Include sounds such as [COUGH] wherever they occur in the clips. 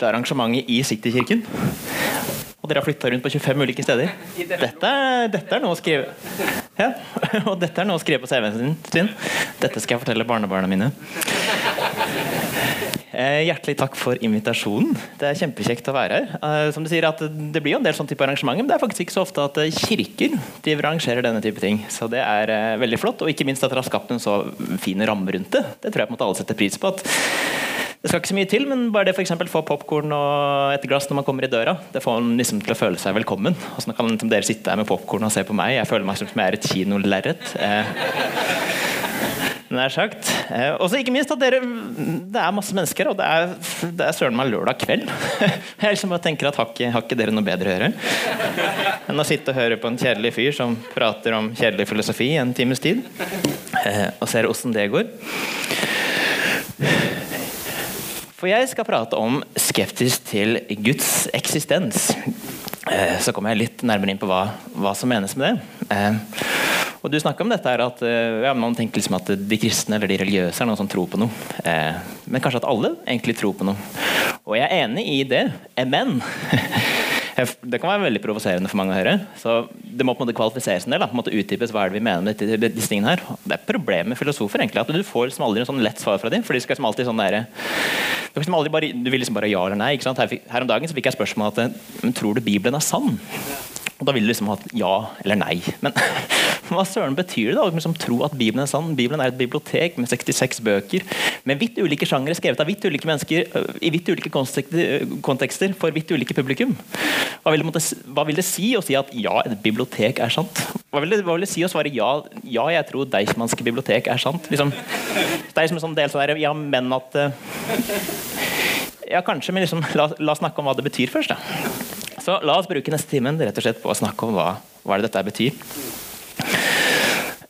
første arrangementet i Citykirken. Og dere har flytta rundt på 25 ulike steder. Dette, dette er noe å skrive ja. [LAUGHS] Og dette er noe å skrive på CV-en sin. Dette skal jeg fortelle barnebarna mine. Eh, hjertelig takk for invitasjonen. Det er kjempekjekt å være her. Eh, som du sier at Det blir jo en del sånn type arrangementer, men det er faktisk ikke så ofte at eh, kirker de arrangerer denne type ting. Så det er veldig flott, og ikke minst at dere har skapt en så fin ramme rundt det. Det tror jeg på en måte alle setter pris på. at det skal ikke så mye til, men bare det for få popkorn og et glass når man kommer i døra, det får en liksom til å føle seg velkommen. Og så kan liksom dere sitte her med popkorn og se på meg. Jeg føler meg som om jeg er et kinolerret. Eh, nær sagt. Eh, og ikke minst at dere Det er masse mennesker, og det er, det er søren meg lørdag kveld. [LAUGHS] Jeg liksom bare tenker at har ikke, har ikke dere noe bedre å gjøre enn å sitte og høre på en kjedelig fyr som prater om kjedelig filosofi i en times tid, eh, og ser åssen det går. For jeg skal prate om skeptisk til Guds eksistens. Eh, Så kommer jeg litt nærmere inn på hva, hva som menes med det. Eh, Og Du snakker om dette her at eh, ja, man tenker liksom at de kristne eller de religiøse er noen som tror på noe. Men kanskje at alle egentlig tror på noe. Og jeg er enig i det, men [LAUGHS] det kan være veldig provoserende for mange å høre. Så det må på en måte kvalifiseres en del. Da. På en måte utdypes hva er det vi mener med dette- disse tingene her. Det er problemet med filosofer egentlig, at du får liksom aldri en sånn lett svar fra dem. For de skal liksom alltid sånn der, du, liksom aldri bare, du vil liksom bare ja eller nei. Her, her om dagen så fikk jeg spørsmål at tror du Bibelen er sann? Og da vil du liksom ha et ja eller nei. Men [LAUGHS] hva søren betyr det da? å Liksom tro at Bibelen er sann? Bibelen er et bibliotek med 66 bøker med vidt ulike sjangere skrevet av vidt ulike mennesker øh, i vidt ulike kontekster, kontekster for vidt ulike publikum. Hva vil, det, hva vil det si å si at ja, et bibliotek er sant? Hva vil det, hva vil det si å svare ja, ja jeg tror Deichmanske bibliotek er sant? Liksom, det er liksom en sånn del sånn der, ja, men at øh, Ja, kanskje, men liksom, la, la oss snakke om hva det betyr først. da. Så la oss bruke neste timen rett og slett på å snakke om hva, hva det dette betyr.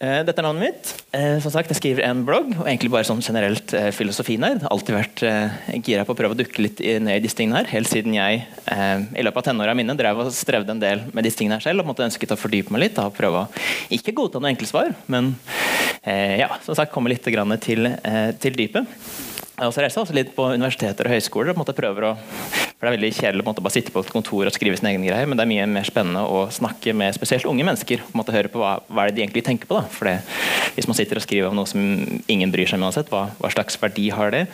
Eh, Dette er navnet mitt. Eh, Som sagt, Jeg skriver en blogg, og egentlig bare sånn generelt eh, filosofinerd. Alltid vært eh, gira på å prøve å dukke litt i- ned i disse tingene her, helt siden jeg eh, i løpet av tenåra mine drev og strevde en del med disse tingene her selv, og måtte ønsket å fordype meg litt. Da, og prøve å ikke godta noe enkle svar, men eh, ja, som sagt komme litt til, til dypet. Også reist også litt på universiteter og høyskoler og på prøver å for Det er veldig kjedelig å bare sitte på et kontor og skrive sine egne greier, men det er mye mer spennende å snakke med spesielt unge mennesker. på en måte Høre på hva, hva er det de egentlig tenker på. da, for det, Hvis man sitter og skriver om noe som ingen bryr seg om uansett, hva, hva slags verdi har det?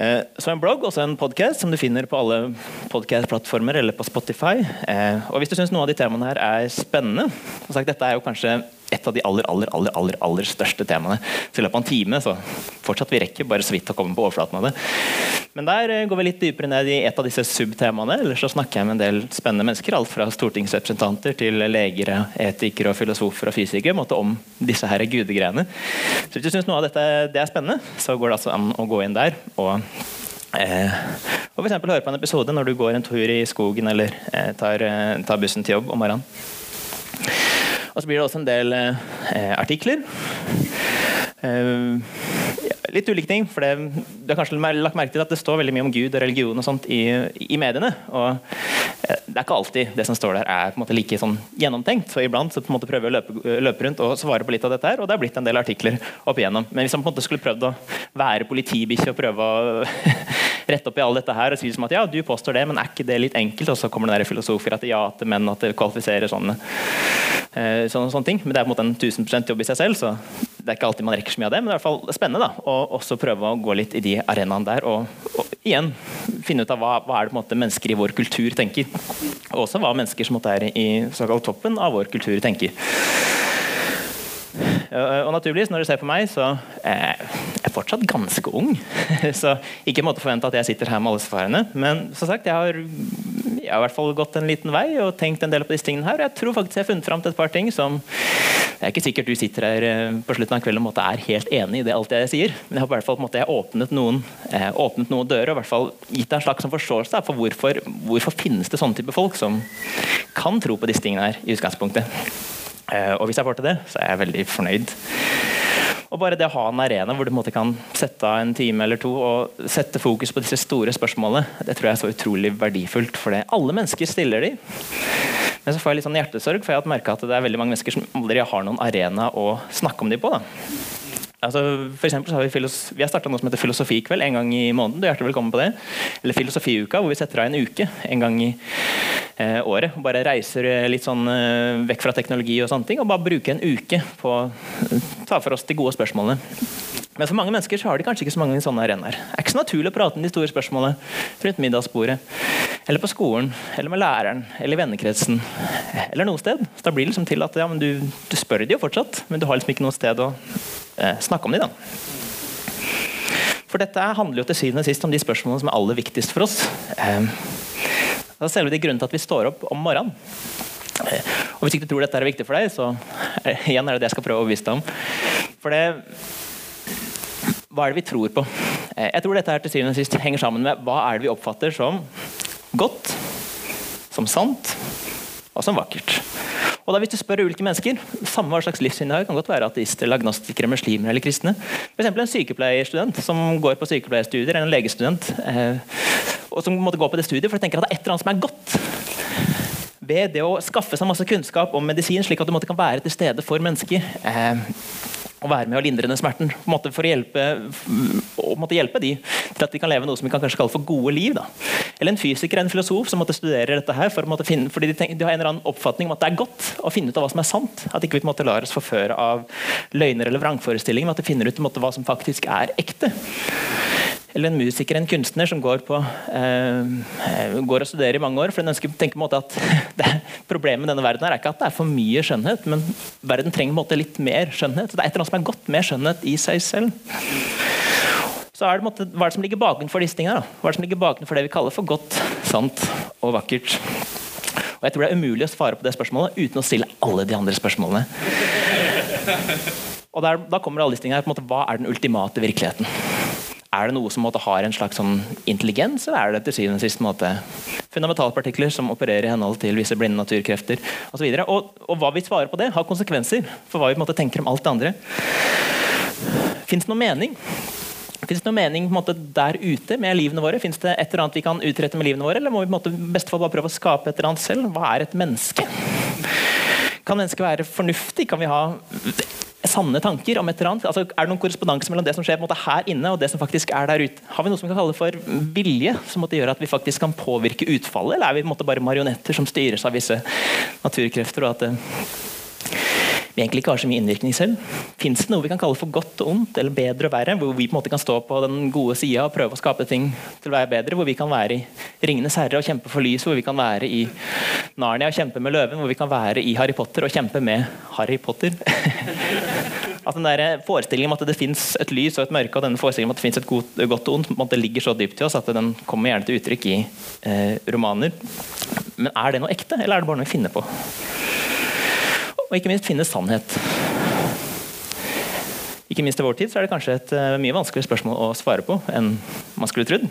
Eh, så en blogg, også en podkast som du finner på alle podcast-plattformer eller på Spotify. Eh, og Hvis du syns noen av de temaene her er spennende sagt, Dette er jo kanskje et av de aller aller, aller, aller, aller største temaene. Så i løpet av en time så fortsatt vi rekker bare så vidt å komme på overflaten av det. Men der eh, går vi litt dypere ned i et av disse subtemaene. Ellers så snakker jeg med en del spennende mennesker. Alt fra stortingsrepresentanter til leger, etikere, og filosofer og fysikere måtte om disse her gudegreiene. Så hvis du syns noe av dette det er spennende, så går det altså an å gå inn der og Eh, og eksempel høre på en episode når du går en tur i skogen eller eh, tar, eh, tar bussen til jobb om morgenen. Og så blir det også en del eh, artikler. Eh, litt ulike ting. for det, Du har kanskje lagt merke til at det står veldig mye om Gud og religion og sånt i, i mediene. og eh, Det er ikke alltid det som står der er på en måte like sånn gjennomtenkt. så Iblant så på en måte prøver vi å løpe, løpe rundt og svare på litt av dette, her, og det har blitt en del artikler opp igjennom. Men hvis man på en måte skulle prøvd å være politibikkje og prøve å [LAUGHS] rette opp i alt dette her og si som at ja, du påstår det, men er ikke det litt enkelt? Og så kommer det der filosofer at ja til menn, at det kvalifiserer sånne, sånne, sånne ting. Men det er på en måte en 1000 jobb i seg selv, så det er ikke alltid man rekker så mye av det. Men det er i hvert fall spennende da, å også prøve å gå litt i de arenaene der. Og, og igjen finne ut av hva, hva er det på en måte mennesker i vår kultur tenker. Og også hva mennesker som måtte er i såkalt toppen av vår kultur tenker. Og naturligvis, når du ser på meg, så er jeg fortsatt ganske ung. [LAUGHS] Så ikke måtte forvente at jeg sitter her med alle svarene. Men som sagt, jeg har, jeg har i hvert fall gått en liten vei og tenkt en del på disse tingene her. Og jeg tror faktisk jeg har funnet fram til et par ting som Det er ikke sikkert du sitter her eh, på slutten av kvelden og er helt enig i det alt jeg sier, men jeg har i hvert fall måte, åpnet, noen, eh, åpnet noen dører og i hvert fall gitt deg en slags sånn forståelse for hvorfor, hvorfor finnes det sånne type folk som kan tro på disse tingene her i utgangspunktet. Eh, og hvis jeg får til det, så er jeg veldig fornøyd. Og bare det å ha en arena hvor du en kan sette av en time eller to og sette fokus på disse store spørsmålene, det tror jeg er så utrolig verdifullt. For det. alle mennesker stiller de. Men så får jeg litt sånn hjertesorg, for jeg har merka at det er veldig mange mennesker som aldri har noen arena å snakke om de på. da. Altså, for så har Vi, vi har starta noe som heter Filosofikveld en gang i måneden. Du er hjertelig velkommen på det. Eller Filosofiuka, hvor vi setter av en uke en gang i eh, året. og Bare reiser eh, litt sånn eh, vekk fra teknologi og sånne ting, og bare bruker en uke på å ta for oss de gode spørsmålene. Men for mange mennesker så har de kanskje ikke så mange sånne arenaer. Det er ikke så naturlig å prate om de store spørsmålene rundt middagsbordet, eller på skolen, eller med læreren, eller i vennekretsen, eller noe sted. Så da blir det liksom til at ja, du, du, spør de jo fortsatt, men du har liksom ikke noe sted å eh, snakke om de da. For dette handler jo til syvende og sist om de spørsmålene som er aller viktigst for oss. Eh, det er selve de grunnen til at vi står opp om morgenen. Eh, og Hvis ikke du tror dette er viktig for deg, så eh, igjen er det det jeg skal prøve å overbevise deg om. For det hva er det vi tror på? Eh, jeg tror dette her til syvende og sist henger sammen med hva er det vi oppfatter som godt, som sant og som vakkert. Og da Hvis du spør ulike mennesker, samme hva slags livssyn de har, kan godt være ateister, agnostikere, muslimer eller kristne. F.eks. en sykepleierstudent som går på sykepleierstudier, eller en legestudent, eh, og som måtte gå på det studiet for å tenke at det er et eller annet som er godt ved det å skaffe seg masse kunnskap om medisin, slik at du måtte kan være til stede for mennesker. Eh, å være med og lindre den smerten. For å hjelpe, måtte hjelpe de til at de kan leve noe som vi kan kanskje kalle for gode liv. Da. Eller en fysiker en filosof som måtte studere dette her for å finne, fordi de, tenker, de, har en eller annen oppfatning om at det er godt å finne ut av hva som er sant. At ikke vi ikke lar oss forføre av løgner eller vrangforestillinger, men at vi finner ut måtte, hva som faktisk er ekte. Eller en musiker, en kunstner, som går, på, eh, går og studerer i mange år. For den ønsker tenker på en måte at [LAUGHS] det, Problemet med denne verden er ikke at det er for mye skjønnhet, men verden trenger på en måte litt mer skjønnhet. Så Det er et eller annet som er godt med skjønnhet i seg selv. Så er det, måte, Hva er det som ligger bakenfor disse tingene? Da? Hva er det som ligger bakenfor det vi kaller for godt, sant og vakkert? Og jeg tror det er umulig å svare på det spørsmålet uten å stille alle de andre spørsmålene. Og der, Da kommer alle disse tingene her, på en måte, Hva er den ultimate virkeligheten? Er det noe som måtte, har en slags sånn intelligens, eller er det til syvende og sist måte, fundamentalpartikler som opererer i henhold til visse blinde naturkrefter osv.? Og, og, og hva vi svarer på det, har konsekvenser for hva vi måte, tenker om alt det andre. Fins det noe mening? Fins det noe mening måte, der ute med livene våre? Fins det et eller annet vi kan utrette med livene våre, eller må vi i beste fall bare prøve å skape et eller annet selv? Hva er et menneske? Kan mennesket være fornuftig? Kan vi ha sanne tanker om et eller annet? Altså, er det noen korrespondanse mellom det som skjer måte, her inne og det som faktisk er der ute? Har vi noe som kan kalle for vilje, som måtte gjøre at vi faktisk kan påvirke utfallet? Eller er vi måte, bare marionetter som styres av visse naturkrefter? og at det vi egentlig ikke har så mye innvirkning selv. Fins det noe vi kan kalle for godt og ondt, eller bedre og verre, hvor vi på en måte kan stå på den gode sida og prøve å skape ting til å være bedre? Hvor vi kan være i 'Ringenes herre' og kjempe for lyset, hvor vi kan være i Narnia og kjempe med løven, hvor vi kan være i 'Harry Potter' og kjempe med Harry Potter? at [LAUGHS] den der Forestillingen om at det fins et lys og et mørke, og denne forestillingen om at det fins et godt, godt og ondt, ligger så dypt i oss at den kommer gjerne til uttrykk i eh, romaner. Men er det noe ekte, eller er det bare noe vi finner på? Og ikke minst finne sannhet. Ikke minst i vår tid så er det kanskje et uh, mye vanskeligere spørsmål å svare på enn man skulle trodd.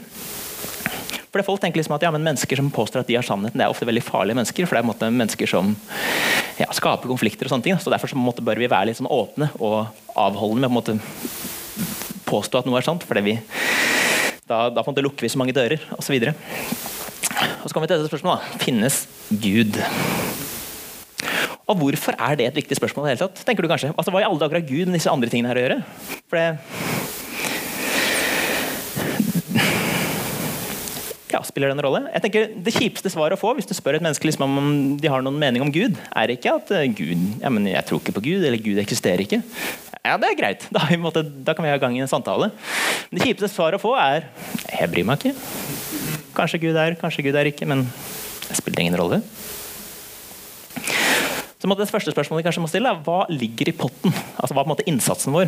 For det Folk tenker liksom at ja, men Mennesker som påstår at de har sannheten, det er ofte veldig farlige mennesker. For det er måte, mennesker som ja, skaper konflikter. og sånne ting. Så Derfor så måte, bør vi være litt sånn åpne og avholdende med å påstå at noe er sant. fordi vi, da, da lukker vi så mange dører, osv. Og, og så kommer vi til dette spørsmålet. Finnes Gud? Og hvorfor er det et viktig spørsmål? i hele tatt? tenker du kanskje? Altså, Hva i alle dager har Gud med disse andre tingene her å gjøre? For det ja, spiller det en rolle? Jeg tenker Det kjipeste svaret å få hvis du spør et menneske liksom om de har noen mening om Gud, er ikke at eh, Gud, ja, men jeg tror ikke på Gud, eller Gud eksisterer ikke. Ja, det er greit. Da, måte, da kan vi ha gang i en samtale. Men det kjipeste svaret å få er jeg bryr meg ikke. Kanskje Gud er, kanskje Gud er ikke, men det spiller ingen rolle. Så Det første spørsmålet vi kanskje må stille er hva ligger i potten? Altså Hva er på en måte innsatsen vår?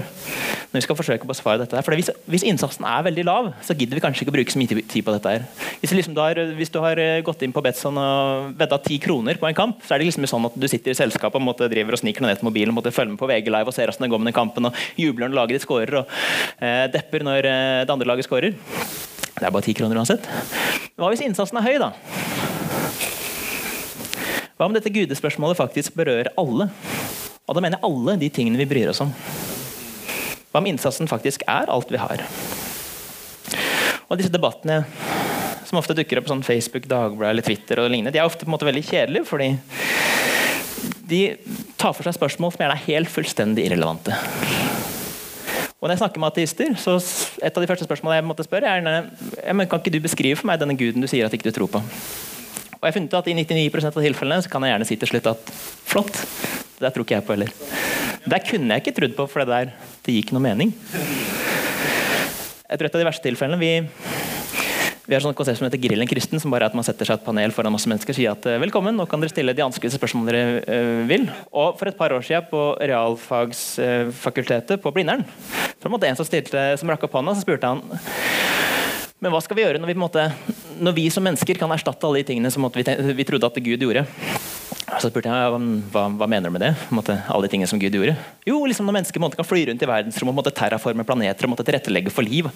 når vi skal forsøke å besvare dette her. For hvis, hvis, innsatsen er veldig lav, så gidder vi kanskje ikke å bruke så mye tid på dette. her. Hvis, liksom du, har, hvis du har eh, gått inn på Betson og vedda ti kroner på en kamp, så er det liksom sånn at du sitter i selskapet og måtte, driver og sniker ned til mobilen og følger med på VG Live og ser hvordan det går med den kampen, og jubler når laget ditt skårer og eh, depper når eh, det andre laget skårer. Det er bare ti kroner uansett. Hva hvis innsatsen er høy, da? Hva om dette gudespørsmålet faktisk berører alle? Og da mener jeg alle de tingene vi bryr oss om. Hva om innsatsen faktisk er alt vi har? Og disse debattene som ofte dukker opp på sånn Facebook, Dagbladet eller Twitter, og lignende, de er ofte på en måte veldig kjedelige, fordi de tar for seg spørsmål som gjerne er helt fullstendig irrelevante. Og når jeg snakker med ateister, så et av de første spørsmålene jeg måtte spørre, er Kan ikke du beskrive for meg denne guden du sier at ikke du tror på? Og jeg har funnet at I 99% av tilfellene så kan jeg gjerne si til slutt at flott, det tror ikke jeg på heller. Det kunne jeg ikke trodd på, for det der det gikk noe mening. Jeg tror et av de verste tilfellene vi vi har et konsept som heter Grillen kristen, som bare er at man setter seg et panel foran masse mennesker og sier at eh, velkommen, nå kan dere stille de vanskeligste spørsmålene dere uh, vil. Og For et par år siden på realfagsfakultetet på Blindern så var det en som, stilte, som rakk opp hånda, så spurte han men hva skal vi gjøre når vi, måte, når vi som mennesker kan erstatte alle de tingene som vi, vi trodde at Gud gjorde? Så spurte jeg hva, hva mener du med det? Måte, alle de tingene som Gud gjorde? Jo, liksom når mennesker kan fly rundt i verdensrommet og terraforme planeter og måtte tilrettelegge for liv.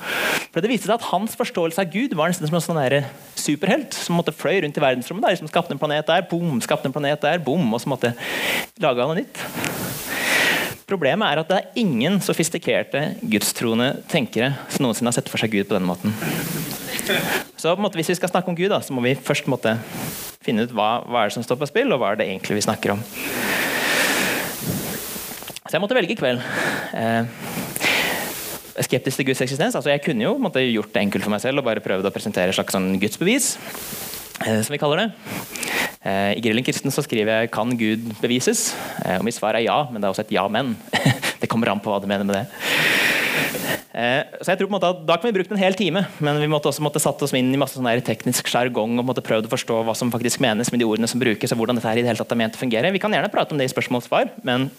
For Det viste seg at hans forståelse av Gud var nesten som en sånn superhelt som måtte fløy rundt i verdensrommet. Der, liksom skapte en planet der, boom, skapte en planet der, boom, og så måtte lage noe nytt. Problemet er at det er ingen sofistikerte gudstroende tenkere som noensinne har sett for seg Gud på denne måten. Så måte, Hvis vi skal snakke om Gud, da, så må vi først måtte, finne ut hva, hva er det som står på spill, og hva er det egentlig vi snakker om. Så jeg måtte velge i kveld. Eh, skeptisk til Guds eksistens. altså Jeg kunne jo måtte, gjort det enkelt for meg selv og bare prøvd å presentere et slags sånn gudsbevis. Eh, som vi kaller det. Eh, I Grillen kristen så skriver jeg 'Kan Gud bevises?' Eh, og mitt svar er ja, men det er også et ja, men. [LAUGHS] det kommer an på hva du mener med det. Så jeg tror på en måte at Da kan vi brukt en hel time, men vi måtte også måtte satt oss inn i masse sånn teknisk sjargong og måtte prøvd å forstå hva som faktisk menes med de ordene som brukes, og hvordan dette her i det hele tatt er ment å fungere. Vi kan gjerne prate om det i spørsmål og svar, men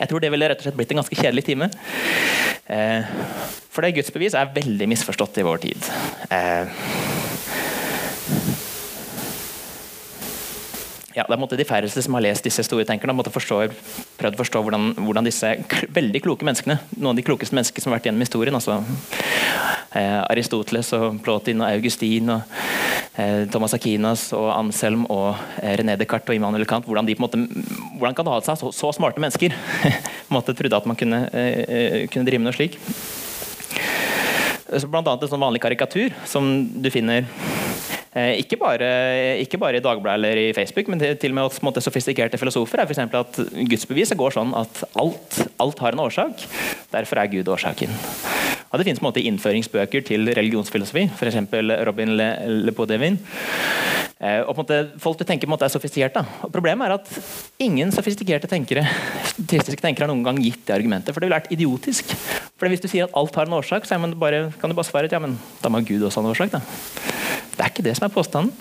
jeg tror det ville rett og slett blitt en ganske kjedelig time. For det gudsbevis er veldig misforstått i vår tid. Ja, det er de færreste som har lest disse store tenkerne, forstå, prøvd å forstå hvordan, hvordan, disse veldig kloke menneskene, noen av de klokeste menneskene som har vært gjennom historien, altså eh, Aristoteles og Plotin og Augustin og eh, Thomas Akinas og Anselm og eh, René Descartes og Immanuel Kant, hvordan, de, på måte, hvordan kan det ha seg så, så smarte mennesker [LAUGHS] måtte trodde at man kunne, eh, eh, kunne drive med noe slik. Så blant annet en sånn vanlig karikatur som du finner ikke bare, ikke bare, i Dagbladet eller i Facebook, men til, og med hos måte, sofistikerte filosofer er for at gudsbeviset går sånn at alt, alt, har en årsak. Derfor er Gud årsaken. Og Det finnes måte, innføringsbøker til religionsfilosofi, f.eks. Robin Le, Lepodevin. Eh, og måte, folk du tenker på en måte er sofistikerte. Problemet er at ingen sofistikerte tenkere tenkere har noen gang gitt det argumentet, for det ville vært idiotisk. For Hvis du sier at alt har en årsak, så bare, kan du bare svare at ja, men da må Gud også ha en årsak. da. Det er ikke det som er påstanden.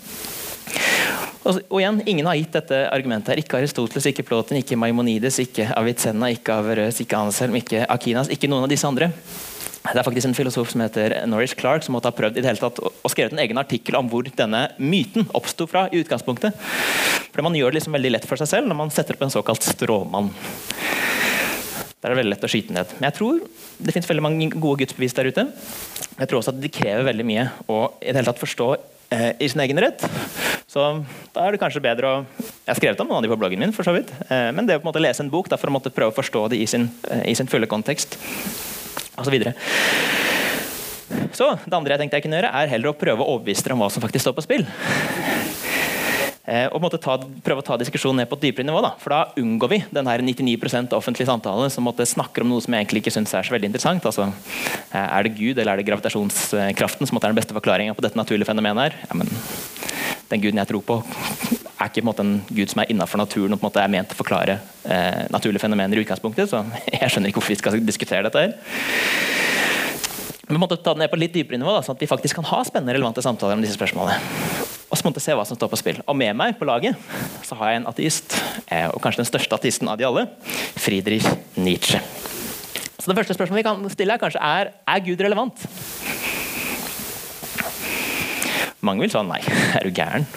Og, og, igjen, Ingen har gitt dette argumentet. her. Ikke Aristoteles, ikke Plotin, ikke Maimonides, ikke Avicenna, ikke Averøs, ikke Anselm, ikke Akinas, ikke noen av disse andre. Det er faktisk en filosof som heter Norris Clark som måtte ha prøvd i det hele tatt og skrevet en egen artikkel om hvor denne myten oppsto fra. i utgangspunktet. For Man gjør det liksom veldig lett for seg selv når man setter opp en såkalt stråmann. Der er det veldig lett å skyte ned. Men jeg tror det finnes veldig mange gode gudsbevis der ute. Jeg tror også at de krever veldig mye å i det hele tatt forstå eh, i sin egen rett. Så da er det kanskje bedre å Jeg har skrevet om noen av de på bloggen min, for så vidt. Eh, men det å på en måte lese en bok da, for å måtte prøve å forstå det i sin, eh, i sin fulle kontekst, osv. Så, så det andre jeg tenkte jeg kunne gjøre, er heller å prøve å overbevise dere om hva som faktisk står på spill. Eh, og ta, prøve å ta diskusjonen ned på et dypere nivå. Da. For da unngår vi den her 99% offentlige samtale som måtte snakker om noe som jeg egentlig ikke synes er så veldig interessant. Altså, eh, er det Gud eller er det gravitasjonskraften som er den beste forklaringa på dette naturlige fenomenet? her? Ja, men, den guden jeg tror på, er ikke en, måte, en gud som er innafor naturen og på en måte er ment til å forklare eh, naturlige fenomener i utgangspunktet. Så [LAUGHS] jeg skjønner ikke hvorfor vi skal diskutere dette. her. Vi måtte ta det ned på litt dypere nivå, da, sånn at vi faktisk kan ha spennende relevante samtaler om disse spørsmålene. Og så måtte jeg se hva som står på spill. Og med meg på laget så har jeg en ateist, eh, og kanskje den største ateisten av de alle, Friedrich Nietzsche. Så det første spørsmålet vi kan stille er kanskje er, er Gud relevant? Mange vil svare nei, [LAUGHS] er du gæren?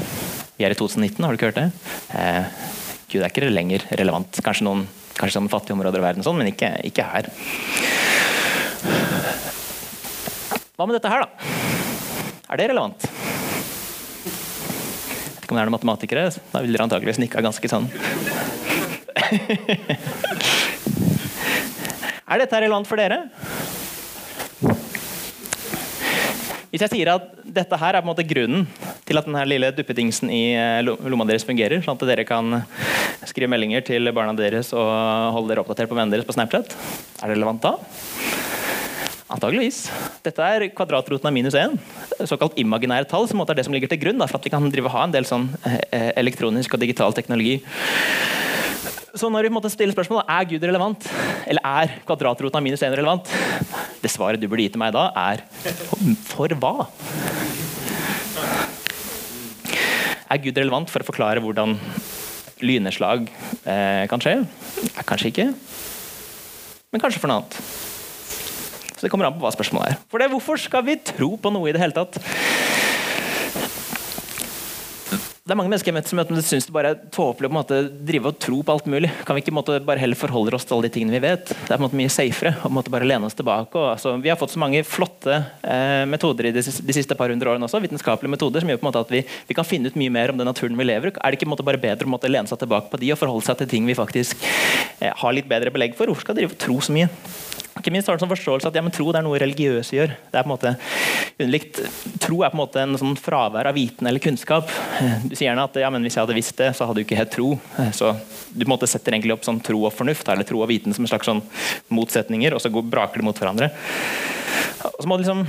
Vi er i 2019, har du ikke hørt det? Eh, Gud er ikke lenger relevant. Kanskje noen kanskje sånn fattige områder av verden, sånn, men ikke, ikke her. Hva med dette her, da? Er det relevant? Ikke om det er noen matematikere. Da vil dere antakeligvis nikka ganske sånn. [LAUGHS] er dette relevant for dere? Hvis jeg sier at dette her er på en måte grunnen til at denne lille duppedingsen i eh, lomma deres fungerer, sånn at dere kan skrive meldinger til barna deres og holde dere oppdatert på vennene deres på Snapchat, er det relevant da? Antageligvis. Dette er kvadratroten av minus 1. Såkalt imaginære tall, som er det som ligger til grunn da, for at vi kan drive, ha en del sånn eh, elektronisk og digital teknologi. Så når vi måtte stille spørsmålet er Gud relevant, eller er kvadratroten av minus 1 relevant, det svaret du burde gi til meg da, er for hva? Er Gud relevant for å forklare hvordan lynnedslag eh, kan skje? Kanskje ikke. Men kanskje for noe annet. Så det kommer an på hva spørsmålet er. For det, Hvorfor skal vi tro på noe i det hele tatt? Det er mange mennesker jeg møter som, som syns det bare er tåpelig å drive og tro på alt mulig. Kan vi ikke måte, bare heller forholde oss til alle de tingene vi vet? Det er måte mye safere å bare lene oss tilbake. Og, altså, vi har fått så mange flotte eh, metoder i de, de, siste par hundre årene også, vitenskapelige metoder som gjør måte at vi, vi, kan finne ut mye mer om den naturen vi lever i. Er det ikke måte, bare bedre å lene seg tilbake på de og forholde seg til ting vi faktisk eh, har litt bedre belegg for? Hvorfor skal og tro så mye? Ikke minst har det sånn forståelse at ja, tro er noe religiøse gjør. Det er på en måte underlikt. Tro er på en måte en sånn fravær av viten eller kunnskap. Du sier gjerne at ja, men hvis jeg hadde visst det, så hadde du ikke hett tro. Så Du på en måte setter egentlig opp sånn tro og fornuft, eller tro og viten som en slags sånn motsetninger, og så braker de mot hverandre. Liksom,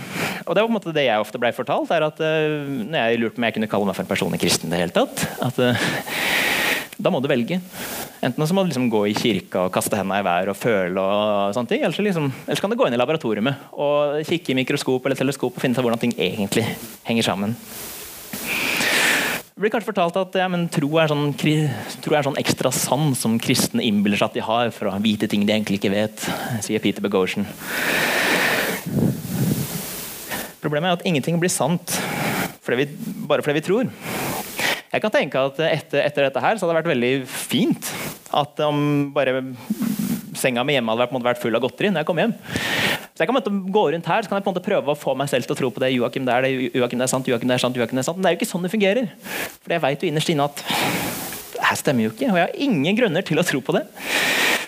og Det var på en måte det jeg ofte ble fortalt. er at uh, når jeg lurte på om jeg kunne kalle meg for en personlig kristen. det hele tatt, at uh, Da må du velge. Enten så må du liksom gå i kirka og kaste hendene i været og føle, og sånne ting, eller liksom, ellers kan du gå inn i laboratoriet og kikke i mikroskop eller teleskop og finne ut hvordan ting egentlig henger sammen. Det blir kanskje fortalt at ja, tro, er sånn, tro er sånn ekstra sann som kristne innbiller seg at de har for å vite ting de egentlig ikke vet, sier Peter Bogosian. Problemet er at ingenting blir sant fordi vi, bare fordi vi tror. Jeg kan tenke at etter, etter, dette her så hadde det vært veldig fint at om bare senga mi hjemme hadde vært, vært full av godteri når jeg kom hjem. Så jeg kan gå rundt her så kan jeg på en måte prøve å få meg selv til å tro på det. Joakim, det er det, Joakim, det er sant, Joakim, det er sant, Joakim, det er sant. Men det er jo ikke sånn det fungerer. For jeg vet jo innerst inne at det her stemmer jo ikke. Og jeg har ingen grunner til å tro på det.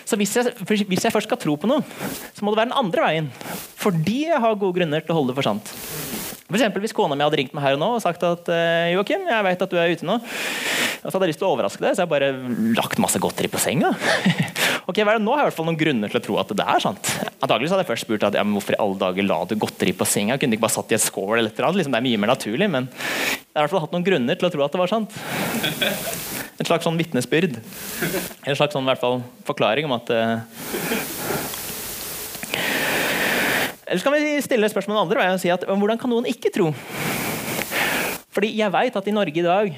Så hvis jeg, hvis jeg først skal tro på noe, så må det være den andre veien. Fordi jeg har gode grunner til å holde det for sant. For eksempel, hvis kona mi hadde ringt meg her og nå og sagt at uh, Joakim, jeg vet at du er ute nå, og så hadde jeg lyst til å overraske deg, så jeg bare lagt masse godteri på senga. [LAUGHS] ok, vel, Nå har jeg i hvert fall noen grunner til å tro at det er sant. Antagelig hadde jeg først spurt at, ja, hvorfor i alle dager la du godteri på senga. Kunne du ikke bare satt i et skål eller et eller annet? Liksom, det er mye mer naturlig, men jeg har i hvert fall hatt noen grunner til å tro at det var sant. En slags sånn vitnesbyrd. En slags sånn, i hvert fall, forklaring om at uh, eller så kan vi stille spørsmålet andre og si at hvordan kan noen ikke tro? Fordi jeg vet at i Norge i dag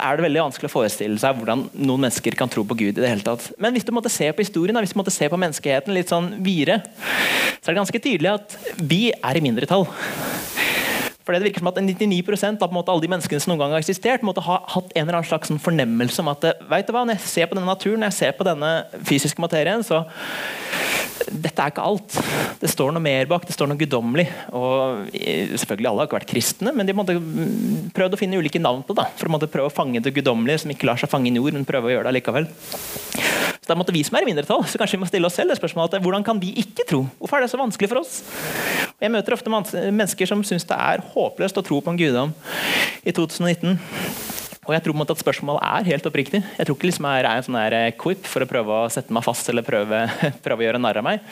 er det veldig vanskelig å forestille seg hvordan noen mennesker kan tro på Gud. i det hele tatt. Men hvis du måtte se på historien, hvis du måtte se på menneskeheten litt sånn videre, så er det ganske tydelig at vi er i mindretall. For det virker som at 99% av måte, alle de menneskene som noen gang har eksistert, måtte ha hatt en eller annen slags fornemmelse om at vet du hva, når jeg ser på denne naturen, når jeg ser på denne fysiske materien, så dette er ikke alt. Det står noe mer bak. Det står noe guddommelig. Og selvfølgelig alle har ikke vært kristne, men de måtte prøvd å finne ulike navn på det. For å prøve å fange det guddommelige som ikke lar seg fange i nord, men prøve å gjøre det likevel. Så da måtte vi som er i mindretall, så kanskje vi må stille oss selv det spørsmålet hvordan kan vi ikke tro? Hvorfor er det så vanskelig for oss? Jeg møter ofte mennesker som syns det er håpløst å tro på en guddom i 2019. Og jeg tror på en måte at spørsmålet er helt oppriktig. Jeg tror ikke liksom jeg er en sånn her eh, quip for å prøve å sette meg fast eller prøve, [LAUGHS] prøve å gjøre narr av meg.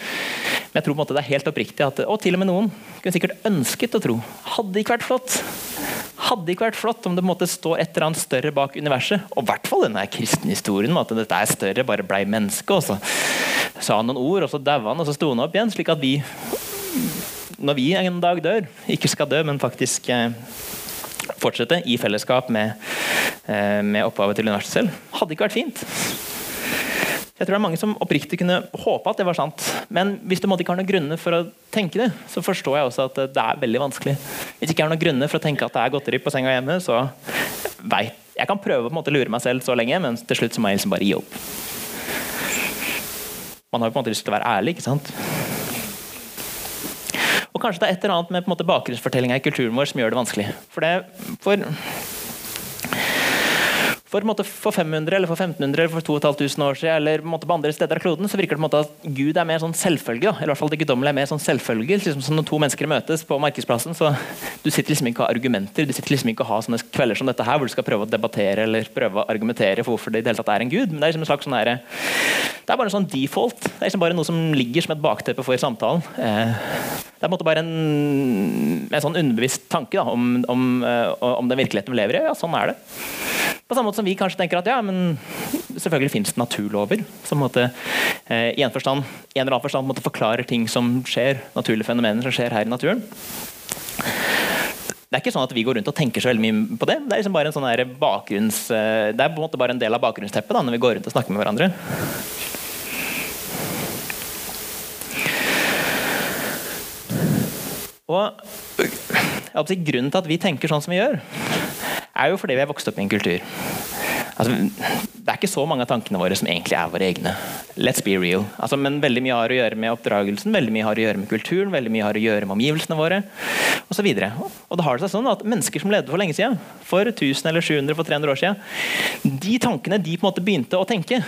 Men jeg tror på en måte det er helt oppriktig at, og til og med noen kunne sikkert ønsket å tro. Hadde det ikke vært flott hadde ikke vært flott om det måtte stå et eller annet større bak universet. Og i hvert fall denne kristenhistorien om at dette er større, bare blei menneske. Og så sa han noen ord, og så daua han, og så sto han opp igjen. Slik at vi, når vi en dag dør, ikke skal dø, men faktisk eh, fortsette i fellesskap med, eh, med opphavet til universet selv. Hadde ikke vært fint. Jeg tror det er mange som oppriktig kunne håpe at det var sant. Men hvis du ikke har noen grunner for å tenke det, så forstår jeg også at det er veldig vanskelig. Hvis ikke har noen grunner for å tenke at det er godteri på senga hjemme, så veit Jeg kan prøve å lure meg selv så lenge, men til slutt så må jeg liksom bare gi opp. Man har jo på en måte lyst til å være ærlig, ikke sant? Og kanskje det er et eller annet med på bakgrunnsfortellinga i kulturen vår som gjør det vanskelig. For, det, for, For, måte, for 500 eller for 1500 eller for 2500 år siden eller på, måte, på andre steder av kloden så virker det på en måte at Gud er mer sånn selvfølge. Eller i hvert fall det er mer sånn selvfølge. Liksom, så når to mennesker møtes på markedsplassen, så Du sitter liksom ikke og har argumenter. Du sitter liksom ikke og har sånne kvelder som dette her, hvor du skal prøve å debattere eller prøve å argumentere for hvorfor det i det hele tatt er en gud. Men det er liksom en slags sånn her, det er bare en sånn default. Det er liksom bare noe som ligger som et bakteppe for samtalen. Eh, det er på en måte bare en, en sånn underbevisst tanke da, om, om, eh, om, den virkeligheten vi lever i. Ja, sånn er det. På samme måte som vi kanskje tenker at ja, men selvfølgelig finnes det naturlover som måte, eh, i en, forstand, en eller annen forstand måte, forklarer ting som skjer, naturlige fenomener som skjer her i naturen. Det er ikke sånn at vi går rundt og tenker så veldig mye på det. Det er liksom bare en sånn bakgrunns, det er på en måte bare en del av bakgrunnsteppet da, når vi går rundt og snakker med hverandre. Og si, Grunnen til at vi tenker sånn som vi gjør, er jo fordi vi er vokst opp i en kultur. Altså, det er ikke så mange av tankene våre som egentlig er våre egne. Let's be real. Altså, men veldig mye har å gjøre med oppdragelsen, veldig mye har å gjøre med kulturen, veldig mye har å gjøre med omgivelsene våre osv. Og, og da har det seg sånn at mennesker som levde for lenge siden, for 1000 eller 700 for 300 år siden, de tankene de på en måte begynte å tenke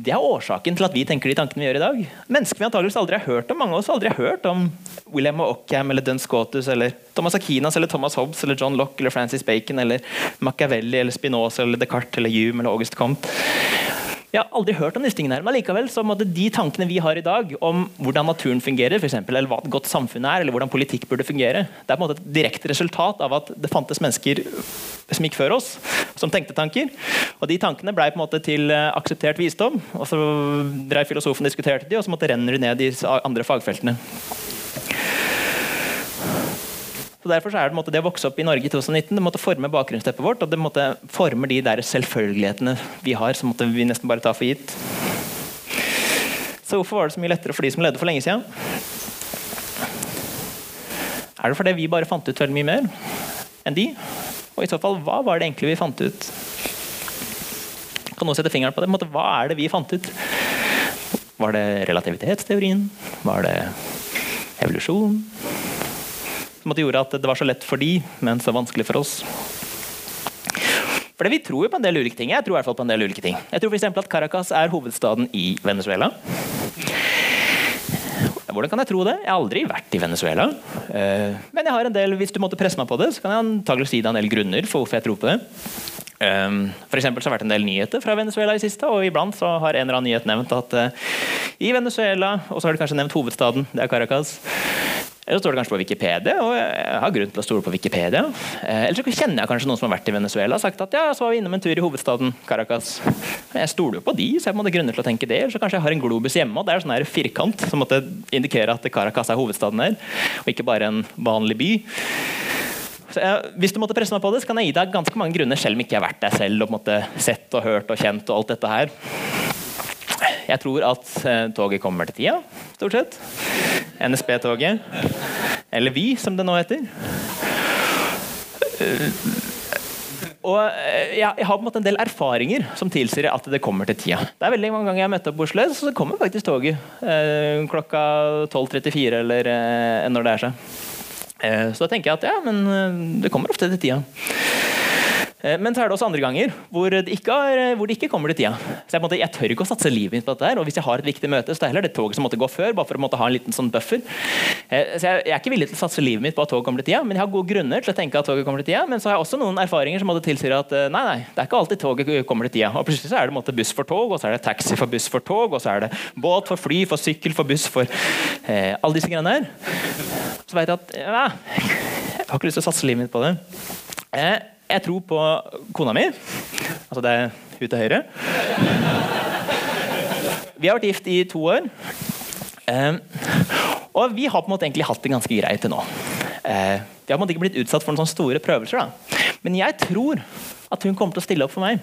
det er årsaken til at vi tenker de tankene vi gjør i dag. Mennesker vi antakeligvis aldri har hørt om. Mange av oss aldri har hørt om William Ockham eller Duns Scotus eller Thomas Aquinas eller Thomas Hobbes eller John Locke eller Francis Bacon eller Machiavelli eller Spinoza eller Descartes eller Hume eller August Comte. Jeg har aldri hørt om disse tingene her, men likevel så måtte de tankene vi har i dag om hvordan naturen fungerer, for eksempel, eller hva et godt samfunn er, eller hvordan politikk burde fungere, det er på en måte et direkte resultat av at det fantes mennesker som gikk før oss, som tenkte tanker. Og de tankene ble på en måte til eh, akseptert visdom, og så drev filosofen diskuterte de, og så måtte renner de ned i andre fagfeltene. Så Derfor er det, måte, det å vokse opp i Norge i 2019 det måtte forme bakgrunnsteppet vårt. og det måtte forme de der selvfølgelighetene vi har, som måtte vi nesten bare ta for gitt. Så hvorfor var det så mye lettere for de som levde for lenge siden? Er det fordi vi bare fant ut veldig mye mer enn de? Og i så fall, hva var det egentlig vi fant ut? Kan noen sette fingeren på det? Hva er det vi fant ut? Var det relativitetsteorien? Var det evolusjon? Som gjorde at det var så lett for de, men så vanskelig for oss. For Vi tror jo på en del ulike ting. Jeg tror i hvert fall på en del ulike ting. Jeg tror for at Caracas er hovedstaden i Venezuela. Hvordan kan jeg tro det? Jeg har aldri vært i Venezuela. Eh, men jeg har en del, hvis du måtte presse meg på det, så kan jeg antagelig si deg en del grunner for hvorfor jeg tror på det. Eh, for så har det vært en del nyheter fra Venezuela i siste, og iblant så har en eller annen nyhet nevnt at eh, i Venezuela, og så har de kanskje nevnt hovedstaden, det er Caracas, eller så står det kanskje på Wikipedia, og jeg har grunn til å stole på Wikipedia. Eh, eller så kjenner jeg kanskje noen som har vært i Venezuela og sagt at ja, så var vi innom en tur i hovedstaden Caracas. Jeg stoler jo på de, så jeg hadde ha grunner til å tenke det. Eller så kanskje jeg har en globus hjemme, og det er sånn her firkant som måtte indikere at Caracas er hovedstaden her, og ikke bare en vanlig by. Jeg, hvis du måtte presse meg på det, så kan jeg gi deg ganske mange grunner, selv om ikke jeg har vært der selv og måtte sett og hørt og kjent og alt dette her. Jeg tror at eh, toget kommer til tida, stort sett. NSB-toget. Eller Vy, som det nå heter. Eh, og eh, jeg, har på en måte en del erfaringer som tilsier at det kommer til tida. Det er veldig mange ganger jeg har møtt opp på Oslo, så kommer faktisk toget eh, klokka 12.34 eller eh, når det er seg. Eh, så da tenker jeg at ja, men det kommer ofte til tida. Eh, men så er det også andre ganger hvor det ikke, er, hvor det ikke kommer til tida. Så jeg, måtte, jeg, tør ikke å satse livet mitt på dette. her, og Hvis jeg har et viktig møte, så er det heller det toget som måtte gå før. bare for å måtte ha en liten sånn buffer. Eh, så jeg, jeg, er ikke villig til å satse livet mitt på at toget kommer til tida, men jeg har gode grunner til å tenke at toget kommer til tida. Men så har jeg også noen erfaringer som måtte tilsier at eh, nei, nei, det er ikke alltid toget kommer til tida. Og plutselig så er det måtte, buss for tog, og så er det taxi for buss for tog, og så er det båt for fly, for sykkel, for buss, for eh, alle disse greiene her. Så vet jeg at ja, jeg har ikke lyst til å satse livet mitt på det. Eh, jeg tror på kona mi. Altså det er hun til høyre. Vi har vært gift i to år. Og vi har på en måte egentlig hatt det ganske greit til nå. Uh, vi har på en måte ikke blitt utsatt for noen sånne store prøvelser. Da. Men jeg tror at hun kommer til å stille opp for meg.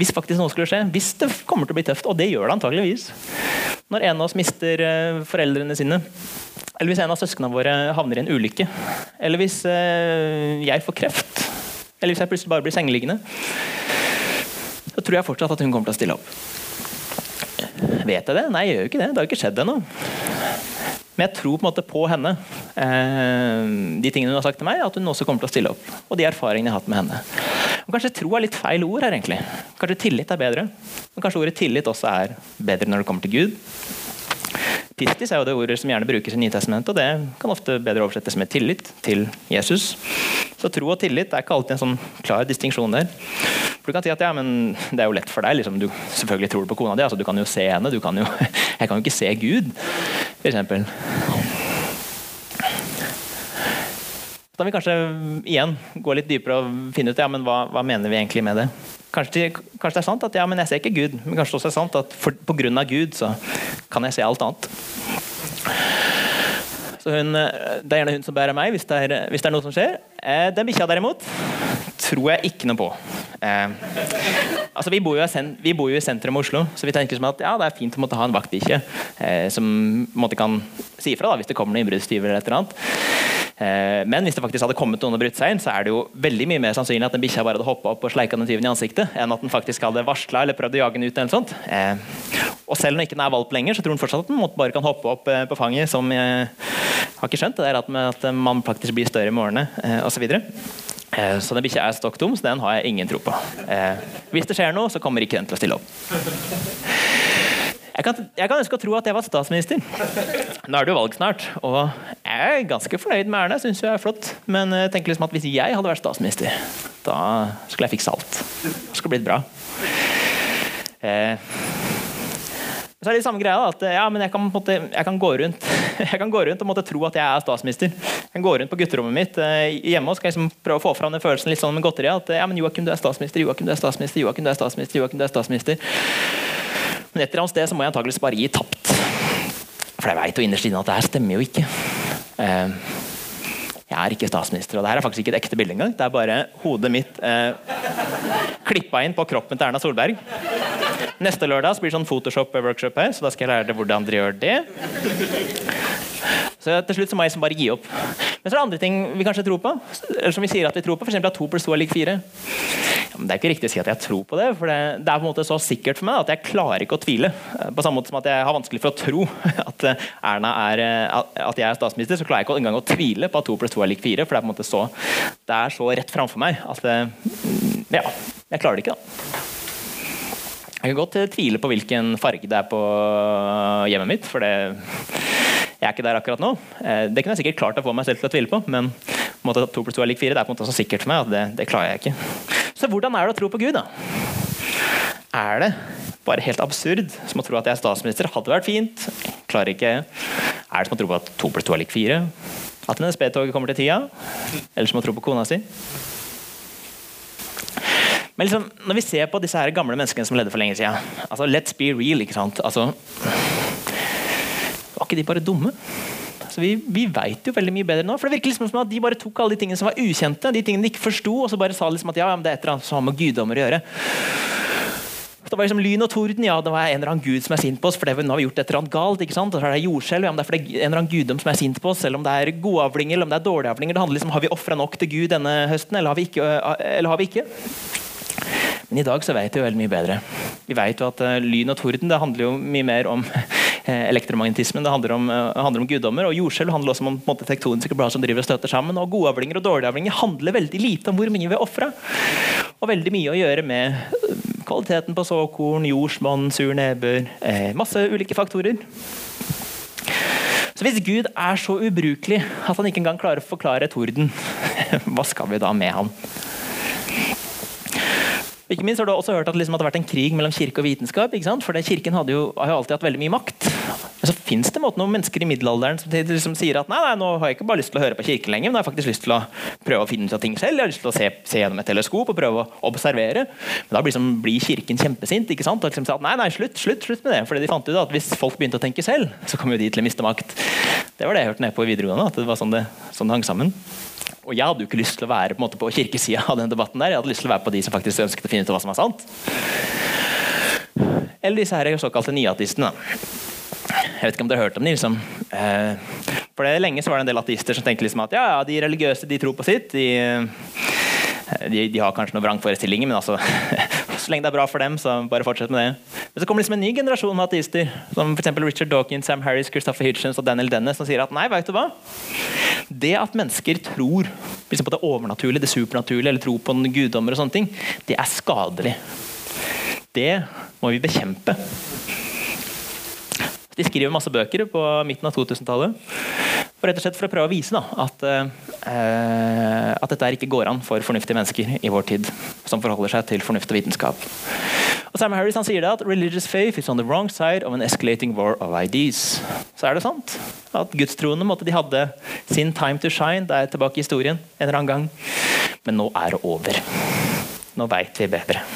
Hvis faktisk noe skulle skje. Hvis det kommer til å bli tøft. Og det gjør det antageligvis. Når en av oss mister uh, foreldrene sine. Eller hvis en av søsknene våre havner i en ulykke. Eller hvis uh, jeg får kreft. Eller hvis jeg plutselig bare blir sengeliggende. Så tror jeg fortsatt at hun kommer til å stille opp. Vet jeg det? Nei, jeg gjør jo ikke det. Det har ikke skjedd ennå. Men jeg tror på en måte på henne. Eh, de tingene hun har sagt til meg, at hun også kommer til å stille opp. Og de erfaringene jeg har hatt med henne. Og kanskje tro er litt feil ord her, egentlig. Kanskje tillit er bedre. Men kanskje ordet tillit også er bedre når det kommer til Gud. Pistis er jo det ordet som gjerne brukes i Nytestamentet, og det kan ofte bedre oversettes med tillit til Jesus. Så tro og tillit er ikke alltid en sånn klar distinksjon der. For du kan si at ja, men det er jo lett for deg. Liksom. Du selvfølgelig tror du på kona di. Altså, du kan jo se henne. Kan jo, [LAUGHS] jeg kan jo ikke se Gud, f.eks. Da vil vi kanskje igjen gå litt dypere og finne ut ja, men hva, hva mener vi egentlig med det. Kanskje, kanskje, det er sant at ja, men jeg ser ikke Gud, men kanskje det også er sant at pga. Gud så kan jeg se alt annet. Så hun, Det er gjerne hun som bærer meg hvis det er, hvis det er noe som skjer. Eh, den bikkja derimot tror jeg ikke noe på. Eh, altså vi bor, jo, vi bor jo i sentrum av Oslo, så vi tenker som at ja, det er fint å måtte ha en vaktbikkje eh, som måtte kan si ifra hvis det kommer noen innbruddstyver eller et eller annet. Eh, men hvis det faktisk hadde kommet noen og brutt seg inn, så er det jo veldig mye mer sannsynlig at den bikkja bare hadde hoppa opp og sleika den tyven i ansiktet, enn at den faktisk hadde varsla eller prøvd å jage den ut. eller sånt. Og selv når den ikke er valp lenger, så tror den fortsatt at den bare kan hoppe opp på fanget. som jeg har ikke skjønt det der at, man faktisk blir større i morgenene osv. Så, så den bikkja er stokk dum, så den har jeg ingen tro på. hvis det skjer noe, så kommer ikke den til å stille opp. Jeg kan, jeg kan, ønske å tro at jeg var statsminister. Nå er det jo valg snart, og jeg er ganske fornøyd med Erna. Synes jeg er flott. Men jeg tenker liksom at hvis jeg hadde vært statsminister, da skulle jeg fikse alt. Det skulle blitt bra. Eh, så er det samme greia at ja, men jeg kan, måtte, jeg kan, gå rundt [LAUGHS] Jeg kan gå rundt og måtte tro at jeg er statsminister. Jeg kan gå rundt på gutterommet mitt eh, hjemme og skal liksom prøve å få fram den følelsen litt sånn med godteri. At ja, men Joakim, du er statsminister. Joakim, du er statsminister. Joakim, du er statsminister. Joakim, du er statsminister. Men et eller annet sted så må jeg antakeligvis bare gi tapt. For jeg veit jo innerst inne at det her stemmer jo ikke. Eh, jeg er ikke statsminister, og det her er faktisk ikke et ekte bilde engang. Det er bare hodet mitt eh, klippa inn på kroppen til Erna Solberg. Neste lørdag blir det sånn Photoshop-workshop her, så da skal jeg lære deg hvordan dere gjør det. Så til slutt så må jeg liksom bare gi opp. Men så er det andre ting vi kanskje tror på. Eller som vi sier at vi tror på, f.eks. at 2 pluss 2 er lik 4. Ja, men det er ikke riktig å si at jeg tror på det, for det, det, er på en måte så sikkert for meg at jeg klarer ikke å tvile. På samme måte som at jeg har vanskelig for å tro [LAUGHS] at Erna er, at jeg er statsminister, så klarer jeg ikke engang å tvile på at 2 pluss 2 er lik 4. For det er på en måte så, det er så rett framfor meg at ja, jeg klarer det ikke. da. Jeg kan godt tvile på hvilken farge det er på hjemmet mitt, for det, jeg er ikke der akkurat nå. Eh, det kunne jeg sikkert klart å få meg selv til å tvile på, men på måte 2 pluss 2 er lik 4 det er på en måte så sikkert for meg at det, det, klarer jeg ikke. Så hvordan er det å tro på Gud, da? Er det bare helt absurd som å tro at jeg er statsminister? Hadde vært fint. Klarer ikke. Er det som å tro på at 2 pluss 2 er lik 4? At NSB-toget kommer til tida? Eller som å tro på kona si? Men liksom, når vi ser på disse her gamle menneskene som ledde for lenge siden altså, Let's be real. ikke sant? Altså, var ikke de bare dumme? Så vi vi veit jo veldig mye bedre nå. for det virker liksom som at De bare tok alle de tingene som var ukjente, de tingene de ikke forsto, og så bare sa liksom at ja, det er et eller annet som har med guddommer å gjøre. Det var liksom lyn og torden, ja, det var en eller annen gud som er sint på oss. for det, nå har vi gjort et eller annet galt, ikke sant? Og så er det jordskjelv, ja, men det er fordi en eller annen guddom som er sint på oss. Selv om det er gode avlinger eller om det er dårlige avlinger. Det handler liksom, Har vi ofra nok til Gud denne høsten, eller har vi ikke? Eller har vi ikke? Men i dag så vet vi jo veldig mye bedre. Vi vet jo at uh, lyn og torden det handler jo mye mer om uh, [LAUGHS] elektromagnetismen. Det handler om, uh, handler om guddommer. Og jordskjelv handler også om måte, tektoniske blader som driver og støter sammen. Og gode avlinger og dårlige avlinger handler veldig lite om hvor mye vi ofrer. Og veldig mye å gjøre med kvaliteten på såkorn, jordsmonn, sur nedbør. Masse ulike faktorer. Så Hvis Gud er så ubrukelig at han ikke engang klarer å forklare torden, [LAUGHS] hva skal vi da med han? Ikke minst har du også hørt at liksom, det har vært en krig mellom kirke og vitenskap. For Kirken jo, har jo alltid hatt veldig mye makt. Men så fins det noen mennesker i middelalderen som som sier at nei, nei, nå har jeg ikke bare lyst til å høre på kirken lenger, men jeg har faktisk lyst til å prøve å finne ut av ting selv. Jeg har lyst til å se, se gjennom et teleskop og prøve å observere. Men da blir, som, blir Kirken kjempesint. ikke sant? Og liksom at nei, nei, slutt, slutt, slutt med det. Fordi de fant ut at hvis folk begynte å tenke selv, så kom jo de til å miste makt. Det var det jeg hørte nede på videregående. at det var sånn det, sånn det hang sammen. Og jeg hadde jo ikke lyst til å være på, en måte, på kirkesida av den debatten. der, Jeg hadde lyst til å være på de som faktisk ønsket å finne ut hva som er sant. Eller disse her såkalte nyatistene. Jeg vet ikke om dere har hørt om dem. Liksom. Eh, for det Lenge så var det en del ateister som tenkte liksom at ja, de religiøse de tror på sitt. De, eh, de, de har kanskje noen vrangforestillinger, men altså, [LAUGHS] så lenge det er bra for dem, så bare fortsett med det. Men så kommer liksom en ny generasjon med ateister, som f.eks. Richard Dawkins, Sam Harris, Christopher Hitchens og Daniel Dennis, som sier at nei, vet du hva? Det at mennesker tror på det overnaturlige, det supernaturlige, eller tror på guddommer, og sånne ting, det er skadelig. Det må vi bekjempe. De skriver masse bøker på midten av 2000-tallet. Rett og slett for å prøve å vise da, at, uh, at dette ikke går an for fornuftige mennesker i vår tid, som forholder seg til fornuft og vitenskap. Og Sam Harris han sier det at religious faith is on the wrong side of an escalating war of ideas. Så er det sant at gudstroende måtte de hadde sin time to shine der tilbake i historien en eller annen gang. Men nå er det over. Nå veit vi bedre.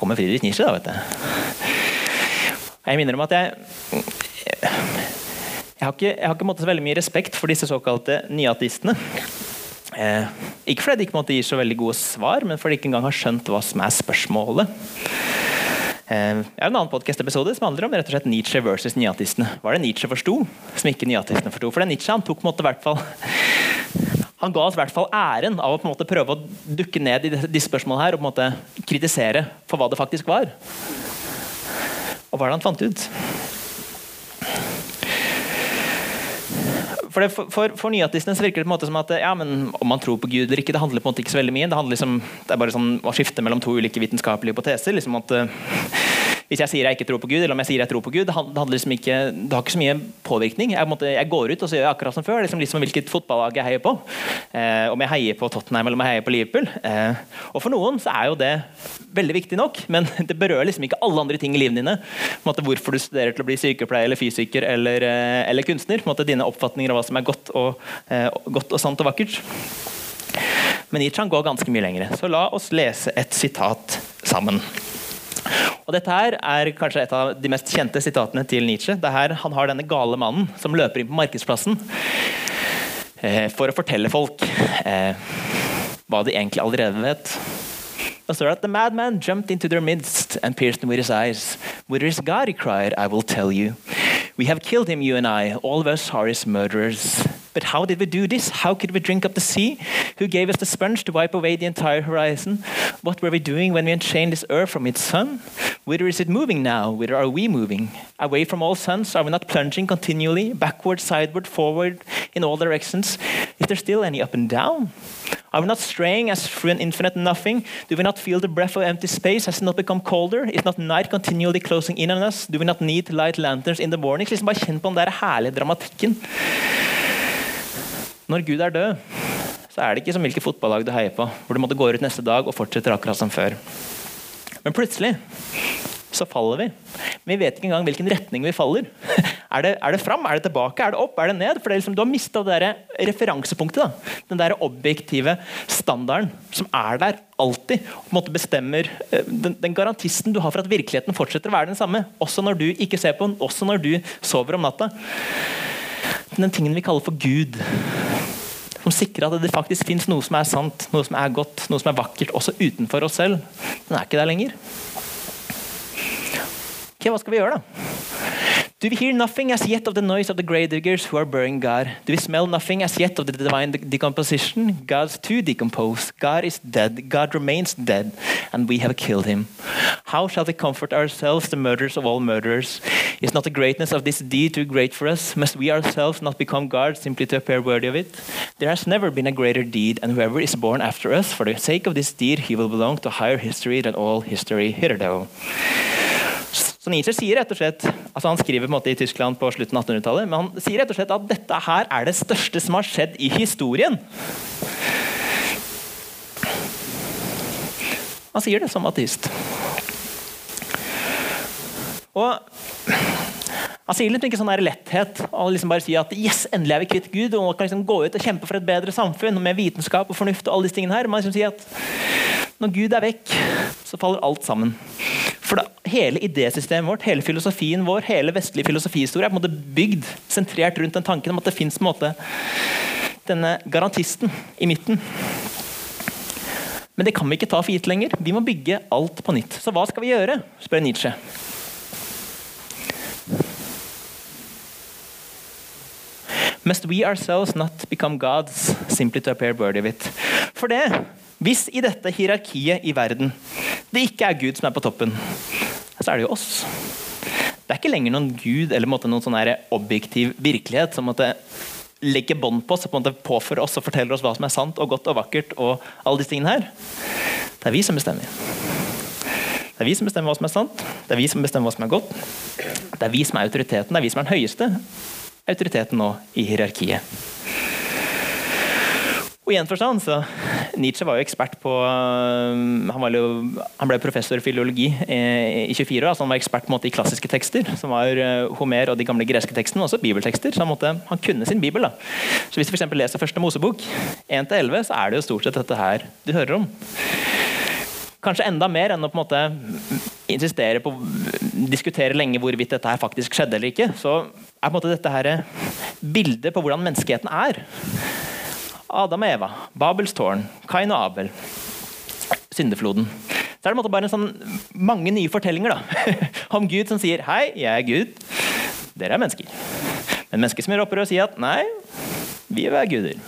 Kommer Friedrich Nietzsche, da, vet du. Jeg minner om at jeg jeg har ikke, jeg har ikke så veldig mye respekt for disse såkalte nyateistene. Eh, ikke fordi de ikke måtte gi så veldig gode svar, men fordi de ikke engang har skjønt hva som er spørsmålet. Eh, jeg har en annen podcast-episode som handler om rett og slett Nietzsche versus nyatistene. Hva er det Nietzsche forsto, som ikke nyatistene forsto? For Nietzsche han tok måte, hvert fall han ga oss i hvert fall æren av å på en måte prøve å dukke ned i disse spørsmålene her og på en måte kritisere for hva det faktisk var. Og hva er det han fant ut? For, det, for, for, for nyatistene virker det på en måte som at ja, men om man tror på Gud eller ikke, det handler på en måte ikke så veldig mye. Det, liksom, det er bare sånn å skifte mellom to ulike vitenskapelige hypoteser. liksom at hvis jeg sier jeg ikke tror på Gud, eller om jeg sier jeg tror på Gud, det, liksom ikke, det har ikke så mye påvirkning. Jeg, måte, jeg går ut og så gjør jeg akkurat som før. Liksom, liksom hvilket fotballag jeg heier på. Eh, om jeg heier på Tottenham eller om jeg heier på Liverpool. Eh, og For noen så er jo det veldig viktig nok, men [LAUGHS] det berører liksom ikke alle andre ting i livet dine. Måte, hvorfor du studerer til å bli sykepleier eller fysiker eller, eh, eller kunstner. Måte, dine oppfatninger av hva som er godt og, eh, godt og sant og vakkert. Men Nietzsche går ganske mye lenger. Så la oss lese et sitat sammen. Og Dette her er kanskje et av de mest kjente sitatene til Nietzsche. Det er her Han har denne gale mannen som løper inn på markedsplassen eh, for å fortelle folk eh, hva de egentlig allerede vet. Så er det at The madman jumped into their midst and pierced them with his eyes. Where is God, he cried, I will tell you. We have killed him, you and I. All of us are his murderers. But how did we do this? How could we drink up the sea? Who gave us the sponge to wipe away the entire horizon? What were we doing when we unchained this earth from its sun? Whither is it moving now? Whither are we moving? Away from all suns? Are we not plunging continually, backward, sideward, forward, in all directions? Is there still any up and down? Are we not straying as through an infinite nothing? Do we not feel the breath of empty space? Has it not become colder? Is not night continually closing in on us? Do we not need to light lanterns in the mornings? Liksom bare kjenn på den der herlige dramatikken. Når Gud er død, så er det ikke som hvilket fotballag du heier på, hvor du måtte gå ut neste dag og fortsetter akkurat som før. Men plutselig så faller vi. Men vi vet ikke engang hvilken retning vi faller. [LAUGHS] Er det, er det fram? Er det tilbake? Er det opp? Er det ned? For det liksom, Du har mista det der referansepunktet. Da. Den der objektive standarden som er der alltid. og på en måte bestemmer eh, den, den, garantisten du har for at virkeligheten fortsetter å være den samme. Også når du ikke ser på den, også når du sover om natta. Den tingen vi kaller for Gud som sikrer at det faktisk fins noe som er sant, noe som er godt, noe som er vakkert, også utenfor oss selv. Den er ikke der lenger. Ok, Hva skal vi gjøre, da? Do we hear nothing as yet of the noise of the grave diggers who are burying God? Do we smell nothing as yet of the divine de decomposition? God's too decomposed. God is dead. God remains dead, and we have killed him. How shall we comfort ourselves, the murderers of all murderers? Is not the greatness of this deed too great for us? Must we ourselves not become guards simply to appear worthy of it? There has never been a greater deed, and whoever is born after us, for the sake of this deed, he will belong to higher history than all history hitherto. Så Nietzsche sier rett og slett, altså Han skriver på en måte i Tyskland på slutten av 1800-tallet, men han sier rett og slett at dette her er det største som har skjedd i historien. Han sier det som ateist. Og han sier litt ikke sånn letthet og liksom bare si at yes, endelig er vi kvitt Gud og kan liksom gå ut og kjempe for et bedre samfunn med vitenskap og fornuft. og alle disse tingene her. Man liksom sier at Når Gud er vekk, så faller alt sammen. For da, hele idésystemet vårt, hele filosofien vår, hele vestlige filosofihistorie er på en måte bygd sentrert rundt den tanken om at det fins denne garantisten i midten. Men det kan vi ikke ta for gitt lenger. Vi må bygge alt på nytt. Så hva skal vi gjøre? spør Nietzsche. Must we ourselves not become gods simply to appear worthy of it? For det, hvis i dette hierarkiet i verden det ikke er Gud som er på toppen, så er det jo oss. Det er ikke lenger noen gud eller noen sånn objektiv virkelighet som måtte legge bånd på oss og på påføre oss og forteller oss hva som er sant og godt og vakkert. og alle disse tingene her. Det er vi som bestemmer. Det er vi som bestemmer hva som er sant, det er vi som bestemmer hva som er godt. Det er vi som er autoriteten, det er vi som er den høyeste autoriteten nå i hierarkiet. Og i en forstand så Nietzsche var jo ekspert på Han Han, jo, han ble professor i filologi i 24 år. altså Han var ekspert på en måte, i klassiske tekster, som var uh, Homer og de gamle greske tekstene. Også bibeltekster. så Han, måtte, han kunne sin bibel. da. Så Hvis du for leser første Mosebok, 1-11, så er det jo stort sett dette her du hører om. Kanskje enda mer enn å på en måte insistere på diskutere lenge hvorvidt dette her faktisk skjedde eller ikke. Så er på en måte dette her bildet på hvordan menneskeheten er Adam og Eva, Babels tårn, Kain og Abel, syndefloden. Så er det bare sånn, mange nye fortellinger da, [LAUGHS] om Gud som sier 'Hei, jeg er Gud. Dere er mennesker'. Men mennesker som gjør opprør og sier at 'Nei, vi vil være guder.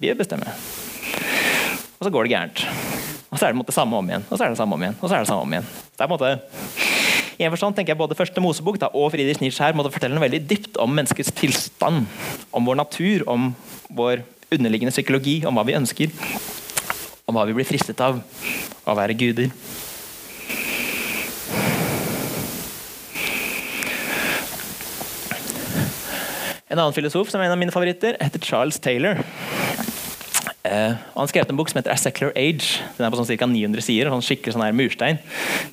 Vi vil bestemme'. Og så går det gærent. Og så er det det samme om igjen. Og så er det samme om igjen. Og så er det samme om igjen. Det er på en måte i en forstand tenker jeg Både første Mosebok da, og Friedrich Nietzsche her måtte fortelle noe veldig dypt om menneskets tilstand. Om vår natur, om vår underliggende psykologi om hva vi ønsker, om hva vi blir fristet av å være guder. En annen filosof som er en av mine favoritter, heter Charles Taylor. Uh, han skrev en bok som heter A Secular Age. Den er på sånn ca. 900 sider. sånn skikkelig sånn her murstein.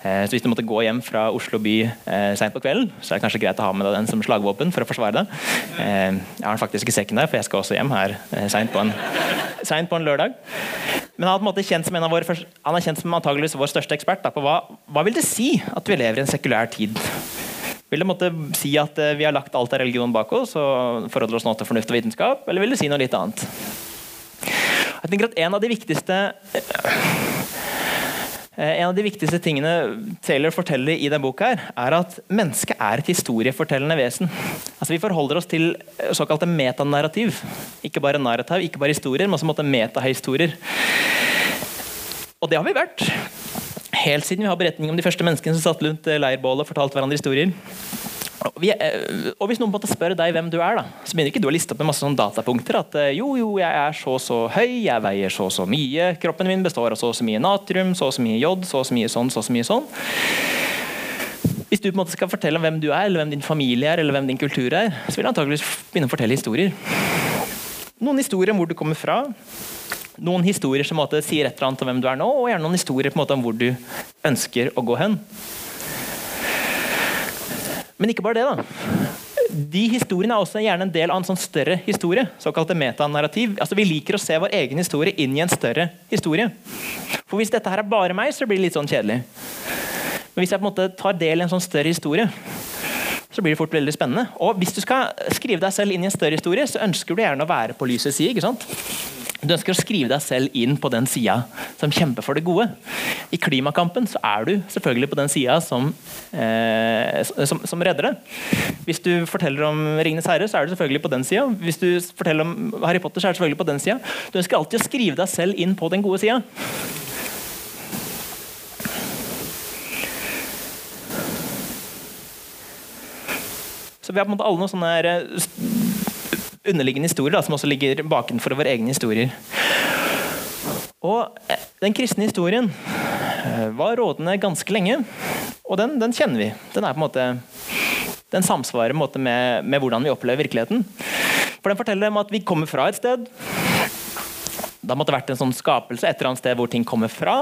Uh, så Hvis du måtte gå hjem fra Oslo by uh, seint på kvelden, så er det kanskje greit å ha med deg den som slagvåpen for å forsvare deg. Uh, jeg har den faktisk i sekken der, for jeg skal også hjem her uh, seint på, på, en lørdag. Men han er, på en måte kjent som en av våre, han er kjent som antageligvis vår største ekspert da, på hva, hva vil det si at vi lever i en sekulær tid. Vil det måtte si at vi har lagt alt av religion bak oss og forholder oss nå til fornuft og vitenskap, eller vil det si noe litt annet? Jeg tenker at En av de viktigste eh, en av de viktigste tingene Taylor forteller i denne boka, her, er at mennesket er et historiefortellende vesen. Altså Vi forholder oss til såkalte metanarrativ. Ikke bare narrativ, ikke bare historier, men også metahistorier. Og det har vi vært. Helt siden vi har beretning om de første menneskene som satt rundt leirbålet og fortalte hverandre historier. Og, eh, og Hvis noen måtte spørre deg hvem du er, da, så begynner ikke du å liste opp med masse sånne datapunkter. At eh, jo, jo, jeg er så så høy, jeg veier så så mye, kroppen min består av så så mye natrium, så så mye jod, så så mye sånn, så så mye sånn. Hvis du på en måte skal fortelle om hvem du er, eller hvem din familie er, eller hvem din kultur er, så vil du antakeligvis begynne å fortelle historier. Noen historier om hvor du kommer fra. Noen historier som måte, sier et eller annet om hvem du er nå, og gjerne noen historier måte om hvor du ønsker å gå hen. Men ikke bare det. da. De historiene er også gjerne en del av en sånn større historie. såkalte metanarrativ. Altså, vi liker å se vår egen historie inn i en større historie. For Hvis dette her er bare meg, så blir det litt sånn kjedelig. Men hvis jeg på en måte tar del i en sånn større historie, så blir det fort veldig spennende. Og hvis du skal skrive deg selv inn i en større historie, så ønsker du gjerne å være på lysets side. ikke sant? Du ønsker å skrive deg selv inn på den sida som kjemper for det gode. I klimakampen så er du selvfølgelig på den sida som, eh, som, som, redder det. Hvis du forteller om 'Ringenes herre', så er du selvfølgelig på den sida. Hvis du forteller om Harry Potter, så er du selvfølgelig på den sida. Du ønsker alltid å skrive deg selv inn på den gode sida. Så vi har på en måte alle noen sånne her, underliggende historier da, som også ligger bakenfor våre egne historier. Og eh, Den kristne historien eh, var rådende ganske lenge, og den, den kjenner vi. Den er på en måte den samsvarer måte, med, med, hvordan vi opplever virkeligheten. For Den forteller om at vi kommer fra et sted. Det måtte vært en sånn skapelse et eller annet sted hvor ting kommer fra.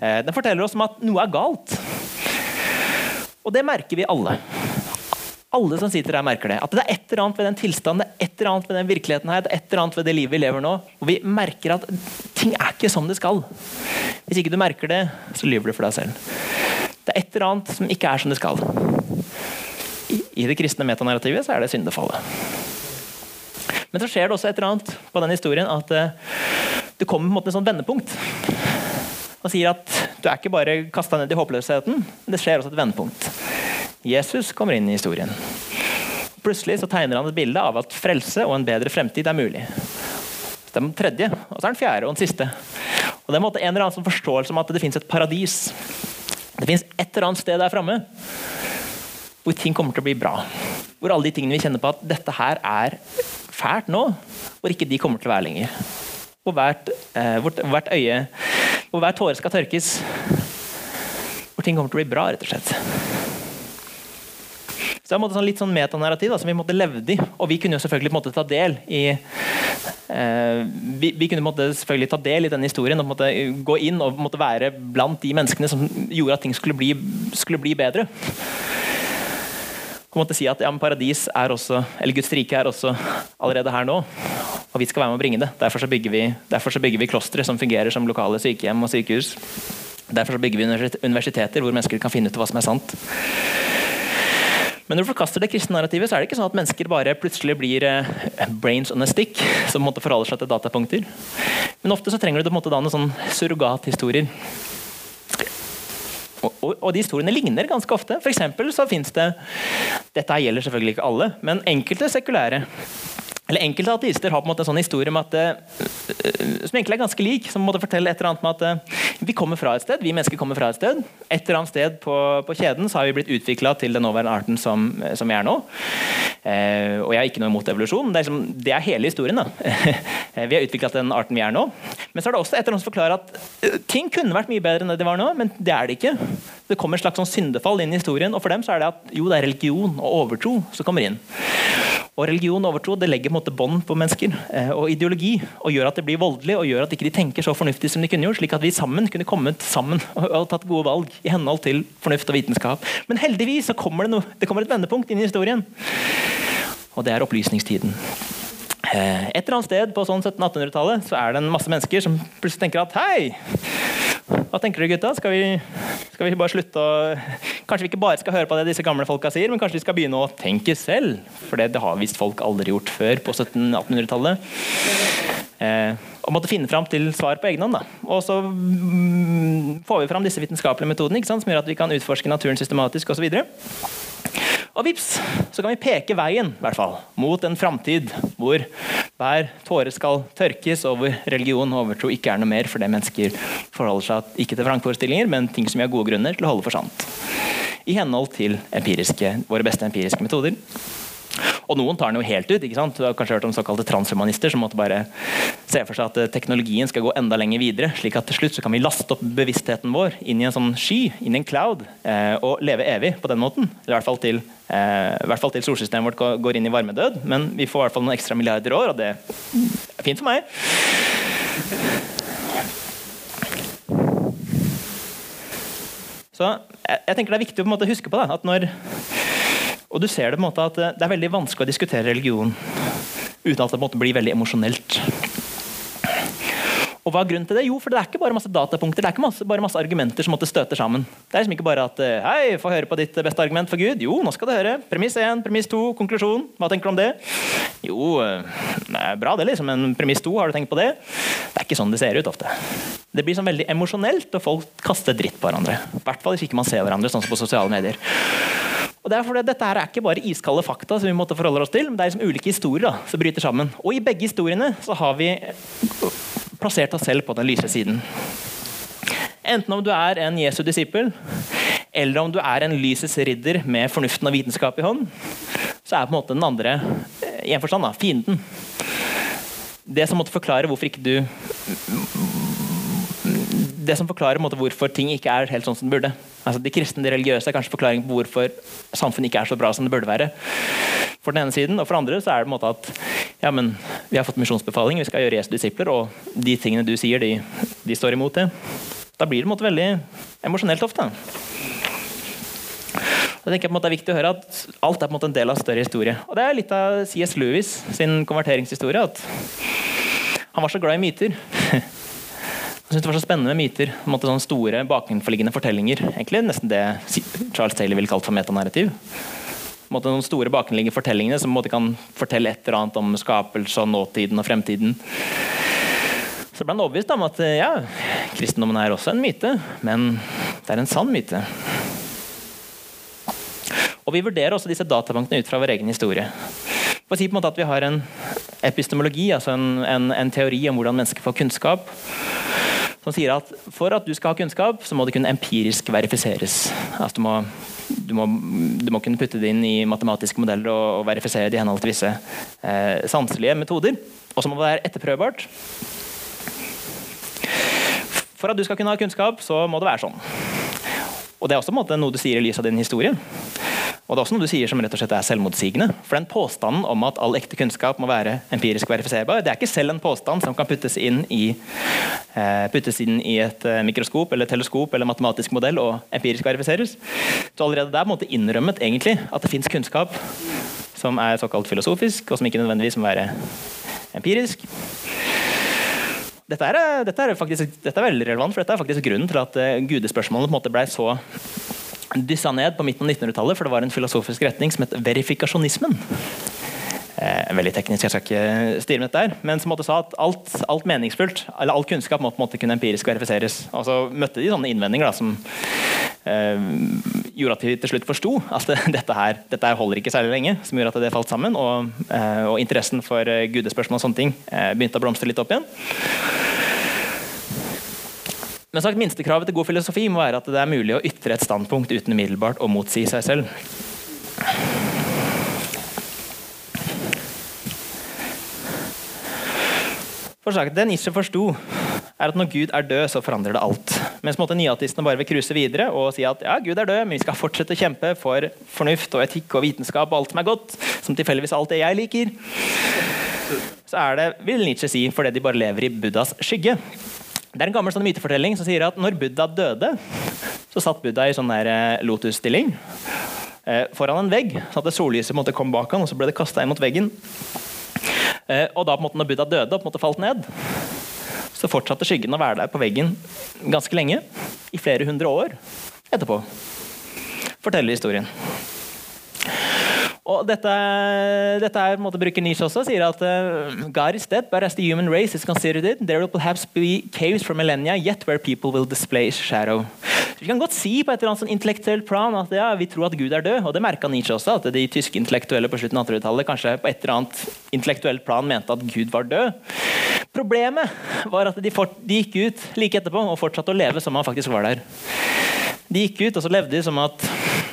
Eh, den forteller oss om at noe er galt. Og det merker vi alle. Alle som sitter her, merker det. At det er et eller annet ved den tilstanden, det er et eller annet ved den virkeligheten her, det er et eller annet ved det livet vi lever nå, hvor vi merker at ting er ikke som det skal. Hvis ikke du merker det, så lyver du for deg selv. Det er et eller annet som ikke er som det skal. I det kristne metanarrativet så er det syndefallet. Men så skjer det også et eller annet på den historien at eh, det kommer på en måte et sånn vendepunkt. Og sier at du er ikke bare kasta ned i håpløsheten, men det skjer også et vendepunkt. Jesus kommer inn i historien. Plutselig så tegner han et bilde av at frelse og en bedre fremtid er mulig. Det er den tredje, og så er den fjerde og den siste. Og det er en, eller annen forståelse om at det finnes et paradis. Det finnes et eller annet sted der framme hvor ting kommer til å bli bra. Hvor alle de tingene vi kjenner på at dette her er fælt nå, hvor ikke de kommer til å være lenger. Hvor hvert, eh, hvor, hvert øye Hvor hver tåre skal tørkes. Hvor ting kommer til å bli bra, rett og slett. Det er sånn litt sånn metanarrativ som vi måtte levde i. Og vi kunne jo selvfølgelig måte, ta del i eh, vi, vi, kunne måte, selvfølgelig ta del i denne historien og måte, gå inn og måtte være blant de menneskene som gjorde at ting skulle bli, skulle bli bedre. Og måtte si at ja, paradis er også, eller Guds rike er også allerede her nå. Og vi skal være med å bringe det. Derfor så bygger vi, derfor vi klostre som fungerer som lokale sykehjem og sykehus. Derfor så bygger vi universiteter hvor mennesker kan finne ut hva som er sant. Men når du forkaster det kristne narrativet, så er det ikke sånn at mennesker bare plutselig blir uh, brains on a stick, som måtte forholde seg til datapunkter. Men ofte så trenger du på en måte da noen sånn surrogathistorier. Og, og, og, de historiene ligner ganske ofte. For så finnes det Dette gjelder selvfølgelig ikke alle, men enkelte sekulære eller Enkelte ateister har på en måte en sånn historie om at, uh, som egentlig er ganske lik. Som måtte fortelle et eller annet med at uh, Vi kommer fra et sted, vi mennesker kommer fra et sted. Et eller annet sted på, på kjeden så har vi blitt utvikla til den nåværende arten som, som vi er nå. Eh, og jeg har ikke noe imot evolusjon. Det er, liksom, det er hele historien. da. [LAUGHS] vi har utvikla den arten vi er nå. Men så er det også et eller annet som forklarer at ting kunne vært mye bedre enn det de var nå, men det er det ikke. Det kommer et slags sånn syndefall inn i historien, og for dem så er det at jo, det er religion og overtro som kommer inn. Og religion og overtro det legger bånd på mennesker eh, og ideologi og gjør at det blir voldelig og gjør at ikke de tenker så fornuftig som de kunne gjort, slik at vi sammen kunne kommet sammen [LAUGHS] og, og tatt gode valg i henhold til fornuft og vitenskap. Men heldigvis så kommer det, noe, det kommer et vendepunkt inn i historien. Og det er opplysningstiden. Eh, et eller annet sted på sånn 1700-1800-tallet så er det en masse mennesker som plutselig tenker at hei, hva tenker dere gutta? Skal vi, skal vi, bare slutte å Kanskje vi ikke bare skal høre på det disse gamle folka sier, men kanskje vi skal begynne å tenke selv? For det, har visst folk aldri gjort før på 1700-1800-tallet. Eh, og måtte finne fram til svar på egen hånd. Og så mm, får vi fram disse vitenskapelige metodene som gjør at vi kan utforske naturen systematisk osv. Og vips, så kan vi peke veien i hvert fall, mot en framtid hvor hver tåre skal tørkes, og hvor religion og overtro ikke er noe mer fordi mennesker forholder seg ikke til vrangforestillinger, men ting som vi har gode grunner til å holde for sant. I henhold til våre beste empiriske metoder. Og noen tar den jo helt ut. ikke sant? Du har kanskje hørt om såkalte transhumanister som måtte bare se for seg at eh, teknologien skal gå enda lenger videre, slik at til slutt så kan vi laste opp bevisstheten vår inn i en sånn sky, inn i en cloud, eh, og leve evig på den måten. Eller i hvert fall til, eh, hvert fall til solsystemet vårt går inn i varmedød, men vi får i hvert fall noen ekstra milliarder år, og det er fint for meg. Så jeg, jeg tenker Det er viktig å på en måte huske på det, at når og du ser det på en måte at eh, det er veldig vanskelig å diskutere religion uten at det på en måte blir veldig emosjonelt. Og hva er grunnen til det? Jo, for det er ikke bare masse datapunkter, det er ikke masse, bare masse argumenter som måtte støte sammen. Det er liksom ikke bare at eh, Hei, få høre på ditt beste argument for Gud. Jo, nå skal du høre. Premiss 1, premiss 2, konklusjon. Hva tenker du om det? Jo, eh, det er bra det, liksom, men premiss 2, har du tenkt på det? Det er ikke sånn det ser ut ofte. Det blir sånn veldig emosjonelt, og folk kaster dritt på hverandre. I hvert fall hvis ikke man ser hverandre, sånn som på sosiale medier. Og det er fordi Dette her er ikke bare iskalde fakta som vi måtte forholde oss til, men det er liksom ulike historier da, som bryter sammen. Og I begge historiene så har vi plassert oss selv på den lyse siden. Enten om du er en Jesu disippel, eller om du er en lysets ridder med fornuften og vitenskap i hånd, så er på en måte den andre i en forstand da, fienden. Det som måtte forklare hvorfor ikke du det som forklarer måte, hvorfor ting ikke er helt sånn som det burde. Altså, de kristne, de religiøse er kanskje forklaringen på hvorfor samfunnet ikke er så bra som det burde være. For den ene siden, og for den andre så er det en måte at ja, men vi har fått misjonsbefaling, vi skal gjøre Jesu disipler, og de tingene du sier, de, de står imot det. Da blir det en måte veldig emosjonelt ofte. Jeg tenker på en måte Det er viktig å høre at alt er på en måte en del av større historie. Og Det er litt av C.S. Lewis sin konverteringshistorie. at Han var så glad i myter. [LAUGHS] Jeg synes det var så spennende med myter. Måte, sånne store bakenforliggende fortellinger. Egentlig nesten det Charles Taylor ville kalt for metanarrativ. Måte, noen store bakenliggende fortellingene som måte, kan fortelle et eller annet om skapelse og nåtiden og fremtiden. Så ble han overbevist om at ja, kristendommen er også en myte, men det er en sann myte. Og Vi vurderer også disse databankene ut fra vår egen historie. På å si på en måte at Vi har en epistemologi, altså en, en, en teori om hvordan mennesker får kunnskap som sier at for at du skal ha kunnskap, så må det kunne empirisk verifiseres. Altså du, må, du, må, du må kunne putte det inn i matematiske modeller og, og verifisere det i henhold til visse eh, sanselige metoder. Og så må det være etterprøvbart. For at du skal kunne ha kunnskap, så må det være sånn. Og Det er også måte, noe du sier i lys av din historie. Og det er også noe du sier som rett og slett er selvmotsigende. For den påstanden om at all ekte kunnskap må være empirisk verifiserbar, det er ikke selv en påstand som kan puttes inn i, eh, puttes inn i et eh, mikroskop eller teleskop eller matematisk modell og empirisk verifiseres. Så allerede der måtte innrømmet egentlig at det fins kunnskap som er såkalt filosofisk, og som ikke nødvendigvis må være empirisk. Dette er, dette, er faktisk, dette er, veldig relevant, for dette er faktisk grunnen til at gudespørsmålene på en måte ble så dyssa ned på midten av 1900-tallet, for det var en filosofisk retning som het verifikasjonismen. Eh, veldig teknisk, jeg skal ikke styre med dette her, men som måtte sa at alt, alt meningsfullt, eller all kunnskap må på kunne empirisk verifiseres. Og så møtte de sånne innvendinger da, som eh, gjorde at de til slutt forsto at [LAUGHS] dette her, dette her holder ikke særlig lenge, som gjorde at det falt sammen, og, eh, og interessen for eh, gudespørsmål og sånne ting eh, begynte å blomstre litt opp igjen. Men sagt, Minstekravet til god filosofi må være at det er mulig å ytre et standpunkt uten umiddelbart å motsi seg selv. For sagt, Det Nietzsche forsto, er at når Gud er død, så forandrer det alt. Mens måtte nyatistene bare vil cruise videre og si at ja, Gud er død, men vi skal fortsette å kjempe for fornuft og etikk og vitenskap og alt som er godt, som tilfeldigvis alt det jeg liker, så er det, vil Nietzsche si, fordi de bare lever i Buddhas skygge. Det er en gammel sånn mytefortelling som sier at når Buddha døde, så satt Buddha i sånn der eh, lotusstilling eh, foran en vegg, så at sollyset måtte komme bak han, og så ble det kasta inn mot veggen. Eh, og da på en måte når Buddha døde og på en måte falt ned, så fortsatte skyggen å være der på veggen ganske lenge. I flere hundre år etterpå. Forteller historien. Og dette, dette er, måte, bruker Nietzsche også, sier at uh, God is dead, but as the human race is considered there will perhaps be caves for millennia yet where people will display shadow. Vi kan godt si på et eller annet sånn intellektuelt plan at ja, vi tror at Gud er død. og Det merka Nietzsche også, at de tyske intellektuelle på slutten av 1800-tallet kanskje på et eller annet intellektuelt plan mente at Gud var død. Problemet var at de, fort, de gikk ut like etterpå og fortsatte å leve som han faktisk var der. De gikk ut og så levde de som at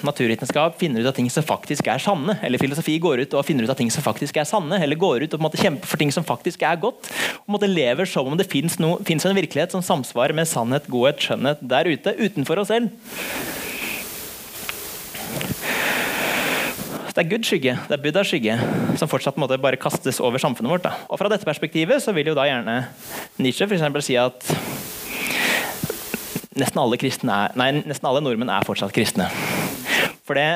naturvitenskap finner ut av ting som faktisk er sanne. Eller filosofi går ut og finner ut av ting som faktisk er sanne. Eller går ut og måte, kjemper for ting som faktisk er godt. Og måte, lever som om det fins en virkelighet som samsvarer med sannhet, godhet, skjønnhet der ute. Utenfor oss selv. Det er Guds skygge, det er Buddhas skygge, som fortsatt måte, bare kastes over samfunnet vårt. Da. Og Fra dette perspektivet så vil jo da gjerne Nietzsche for si at nesten alle, er, nei, nesten alle nordmenn er fortsatt kristne. For det,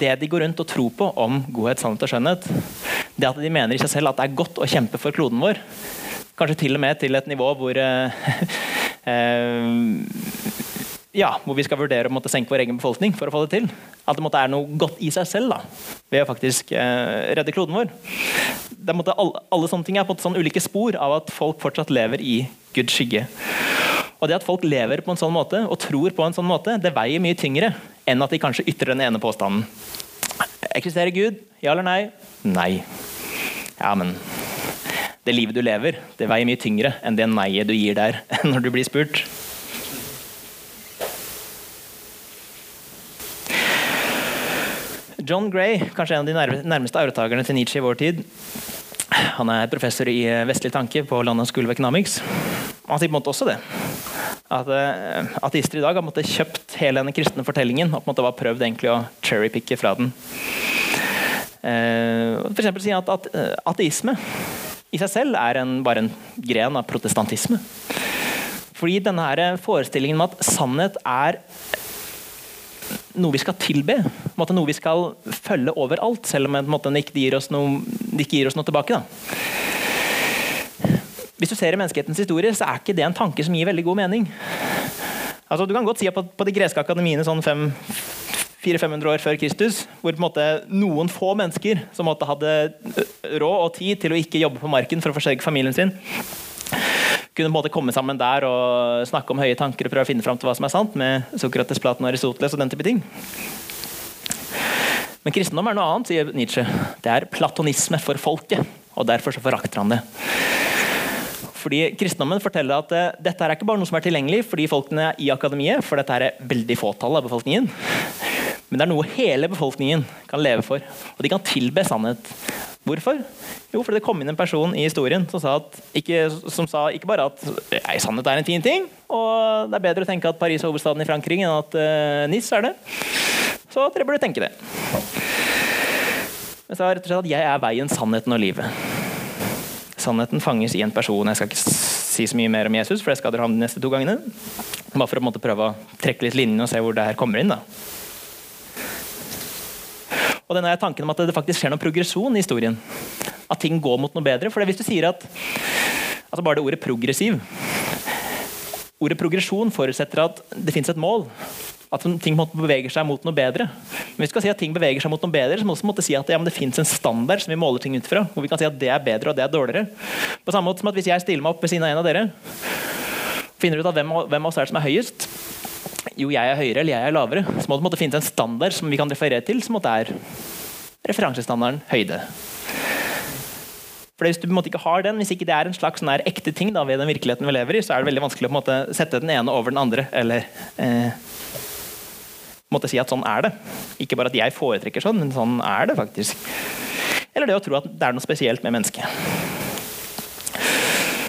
det de går rundt og tror på om godhet, sannhet og skjønnhet, det at de mener i seg selv at det er godt å kjempe for kloden vår, kanskje til og med til et nivå hvor uh, [LAUGHS] ja, hvor vi skal vurdere å måtte senke vår egen befolkning for å få det til. At det måtte er noe godt i seg selv da, ved å faktisk uh, redde kloden vår. Måtte, alle, alle, sånne ting er på en måte sånn ulike spor av at folk fortsatt lever i Guds skygge. Og det at folk lever på en sånn måte og tror på en sånn måte, det veier mye tyngre enn at de kanskje ytrer den ene påstanden. Eksisterer Gud? Ja eller nei? Nei. Ja, men det livet du lever, det veier mye tyngre enn det nei-et du gir der [LAUGHS] når du blir spurt. John Gray, kanskje en av de nærmeste arvtakerne til Nietzsche i vår tid, han er professor i vestlig tanke på London School of Economics. Han sier på en måte også det. At uh, ateister i dag har måtte, kjøpt hele denne kristne fortellingen og på en måte prøvd egentlig å cherrypicke fra den. Uh, for eksempel han at, at uh, ateisme i seg selv er en, bare en gren av protestantisme. Fordi denne forestillingen om at sannhet er noe vi skal tilbe, noe vi skal følge overalt, selv om den ikke gir oss noe, ikke gir oss noe tilbake. Da. Hvis du ser i menneskehetens historie, så er ikke det en tanke som gir veldig god mening. Altså, du kan godt si at på, på de greske akademiene sånn 400-500 år før Kristus, hvor måte, noen få mennesker som måte, hadde råd og tid til å ikke jobbe på marken for å forsørge familien sin, kunne både komme sammen der og snakke om høye tanker og prøve å finne fram til hva som er sant, med Sokrates, Platon Aristoteles og den type ting. Men kristendom er noe annet, sier Nietzsche. Det er platonisme for folket, og derfor så forakter han det. Fordi Kristendommen forteller at uh, dette er ikke bare noe som er tilgjengelig for de folkene i akademiet, for dette er veldig fåtall av befolkningen. Men det er noe hele befolkningen kan leve for. Og de kan tilbe sannhet. Hvorfor? Jo, fordi det kom inn en person i historien som sa, at, ikke, som sa ikke bare at sannhet er en fin ting, og det er bedre å tenke at Paris er hovedstaden i Frankrike enn at uh, Nis er det. Så dere burde tenke det. Men så er rett og slett at jeg er veien, sannheten og livet. Sannheten fanges i en person. Jeg skal ikke si så mye mer om Jesus, for det skal dere ha de neste to gangene. Bare for å måte, prøve å trekke litt linjene og se hvor det her kommer inn. da. Og denne tanken om at det faktisk skjer noe progresjon i historien. At ting går mot noe bedre. For hvis du sier at altså Bare det ordet progressiv Ordet progresjon forutsetter at det fins et mål. At ting beveger seg mot noe bedre. Men hvis vi skal si at ting beveger seg mot noe bedre, så må vi også si at ja, det fins en standard som vi måler ting ut fra. Hvor vi kan si at det er bedre og det er dårligere. På samme måte som at Hvis jeg stiller meg opp ved siden av en av dere, finner ut av hvem, hvem av oss er det som er høyest, jo jeg er høyere eller jeg er lavere, så må det finnes en standard som vi kan referere til, som er referansestandarden høyde. For Hvis du ikke har den, hvis ikke det er en slags sånn ekte ting da, ved den virkeligheten vi lever i, så er det veldig vanskelig å måte, sette den ene over den andre. Eller eh, måtte si at sånn er det. Ikke bare at jeg foretrekker sånn, men sånn er det faktisk. Eller det å tro at det er noe spesielt med mennesket.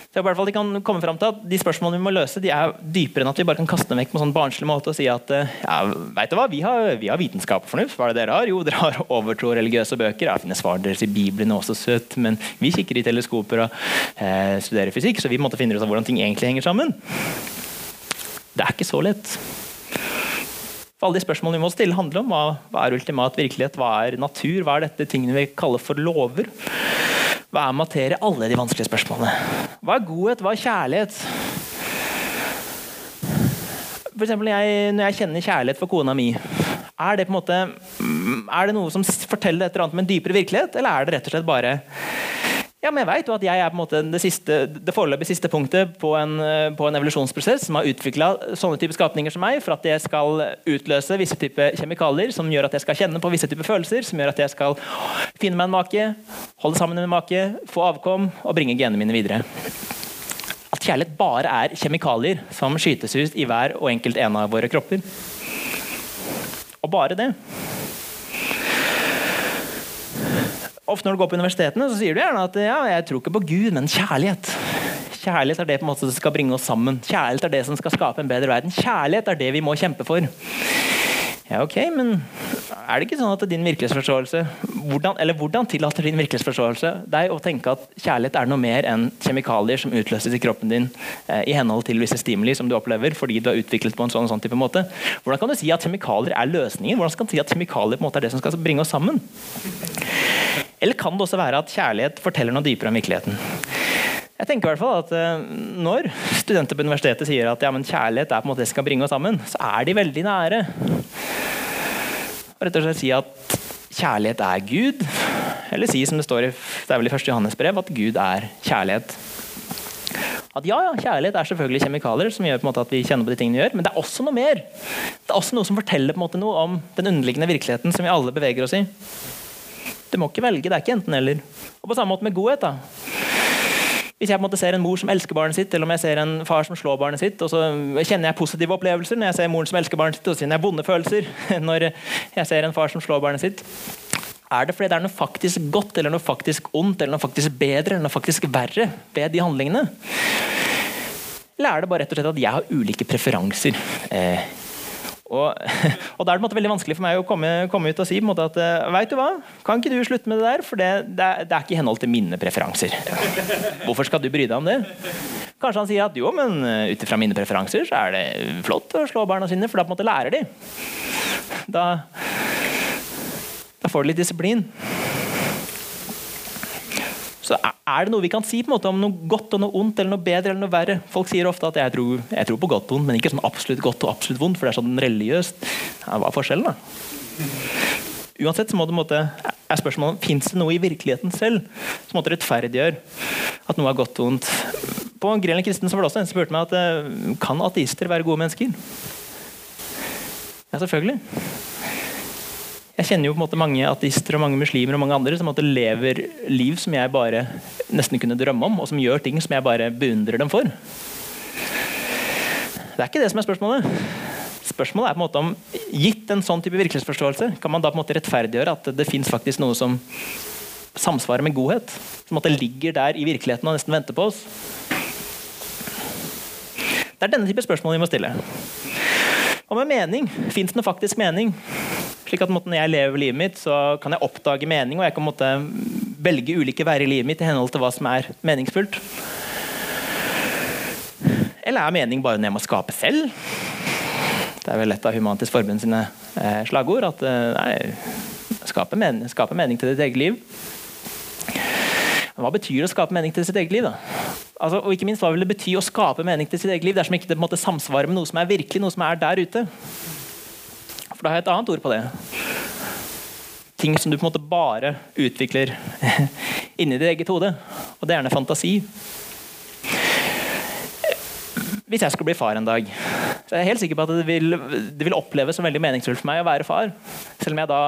Så jeg hvert fall kan komme frem til at De spørsmålene vi må løse, de er dypere enn at vi bare kan kaste dem vekk på sånn barnslig måte og si at eh, ja, vet du hva, vi har, vi har vitenskap og fornuft. Hva er det dere har? Jo, dere har [LAUGHS] overtro religiøse bøker. Jeg finner svar deres i Bibelen også søtt, men vi kikker i teleskoper og eh, studerer fysikk, så vi måtte finne ut av hvordan ting egentlig henger sammen. Det er ikke så lett. For alle de spørsmålene vi må stille handler om hva, hva er ultimat virkelighet, hva er natur, hva er dette tingene vi kaller for lover? Hva er materie? Alle de vanskelige spørsmålene. Hva er godhet? Hva er kjærlighet? For eksempel, jeg, når jeg kjenner kjærlighet for kona mi, er det måte Er det noe som forteller et eller annet med en dypere virkelighet, eller er det rett og slett bare ja, men jeg vet jo at jeg er på en måte det, siste, det foreløpig siste punktet på en, på en evolusjonsprosess som har utvikla sånne type skapninger som meg, for at jeg skal utløse visse typer kjemikalier som gjør at jeg skal kjenne på visse typer følelser, som gjør at jeg skal finne meg en make, holde sammen med en make, få avkom og bringe genene mine videre. At kjærlighet bare er kjemikalier som skytes ut i hver og enkelt en av våre kropper. Og bare det. Ofte når du går på universitetene, så sier du gjerne at ja, jeg tror ikke på Gud, men kjærlighet. Kjærlighet er det på en måte som skal bringe oss sammen. Kjærlighet er det som skal skape en bedre verden. Kjærlighet er det vi må kjempe for. Ja, ok, men er det ikke sånn at din virkelighetsforståelse hvordan, eller hvordan tillater din virkelighetsforståelse deg å tenke at kjærlighet er noe mer enn kjemikalier som utløses i kroppen din eh, i henhold til visse stimuli som du opplever fordi du er utviklet på en sånn, sånn type måte? Hvordan kan du si at kjemikalier er løsningen? Hvordan kan du si at kjemikalier på en måte er det som skal bringe oss sammen? Eller kan det også være at kjærlighet forteller noe dypere om virkeligheten? Jeg tenker i hvert fall at uh, Når studenter på universitetet sier at ja, kjærlighet er på en måte det som skal bringe oss sammen, så er de veldig nære. Og rett og slett si at kjærlighet er Gud. Eller si som det står i det er vel i 1. Johannes brev, at Gud er kjærlighet. At ja, ja, Kjærlighet er selvfølgelig kjemikalier som gjør på en måte at vi kjenner på de tingene vi gjør, men det er også noe mer. Det er også noe som forteller på en måte noe om den underliggende virkeligheten som vi alle beveger oss i. Du må ikke velge, det er ikke enten-eller. Og på samme måte med godhet. da. Hvis jeg på en måte ser en mor som elsker barnet sitt, eller om jeg ser en far som slår barnet sitt, og så kjenner jeg positive opplevelser når jeg ser moren som elsker barnet sitt, og så kjenner jeg vonde følelser [LAUGHS] når jeg ser en far som slår barnet sitt. Er det fordi det er noe faktisk godt eller noe faktisk ondt eller noe faktisk bedre eller noe faktisk verre ved de handlingene? Eller er det bare rett og slett at jeg har ulike preferanser? Eh, og, [LAUGHS] og, Da er det måte, veldig vanskelig for meg å komme, komme ut og si måte, at eh, vet du hva, kan ikke du slutte med det der, for det, det, er, det er ikke i henhold til mine preferanser. [LAUGHS] Hvorfor skal du bry deg om det? Kanskje han sier at jo, men eh, ut ifra mine preferanser så er det flott å slå barna sine, for da på en måte lærer de. Da, da får du litt disiplin. Så er det noe vi kan si på en måte om noe godt og noe ondt eller noe bedre eller noe verre? Folk sier ofte at jeg tror, jeg tror på godt og ondt, men ikke sånn absolutt godt og absolutt vondt, for det er sånn religiøst. Ja, hva er forskjellen, da? Uansett så må det måte, er spørsmålet fins det noe i virkeligheten selv som måtte rettferdiggjøre at noe er godt og ondt. På Grelen kristen så var det også en som spurte meg at eh, kan ateister være gode mennesker. Ja, selvfølgelig. Jeg kjenner jo på en måte mange ateister og mange muslimer og mange andre som måte lever liv som jeg bare nesten kunne drømme om, og som gjør ting som jeg bare beundrer dem for. Det er ikke det som er spørsmålet. Spørsmålet er på en måte om gitt en sånn type virkelighetsforståelse, kan man da på en måte rettferdiggjøre at det fins noe som samsvarer med godhet? Som at det ligger der i virkeligheten og nesten venter på oss? Det er denne type spørsmål vi må stille. Og med mening. Fins det noe faktisk mening? Slik at Når jeg lever livet mitt, så kan jeg oppdage mening, og jeg kan måte, velge ulike veier i livet mitt i henhold til hva som er meningsfullt. Eller er mening bare noe jeg må skape selv? Det er vel et av Human-Etisk Forbund sine eh, slagord. At eh, nei, skape mening, skape mening til ditt eget liv. Hva betyr det å skape mening til sitt eget liv? da? Altså, og ikke minst, Hva vil det bety å skape mening til sitt eget liv dersom ikke det måte samsvarer med noe som er virkelig, noe som er der ute? For da har jeg et annet ord på det. Ting som du på en måte bare utvikler [LAUGHS] inni ditt eget hode. Og det er gjerne fantasi. Hvis jeg skulle bli far en dag, så jeg er helt sikker på at det vil, det vil oppleves som veldig meningsfullt for meg å være far. Selv om jeg da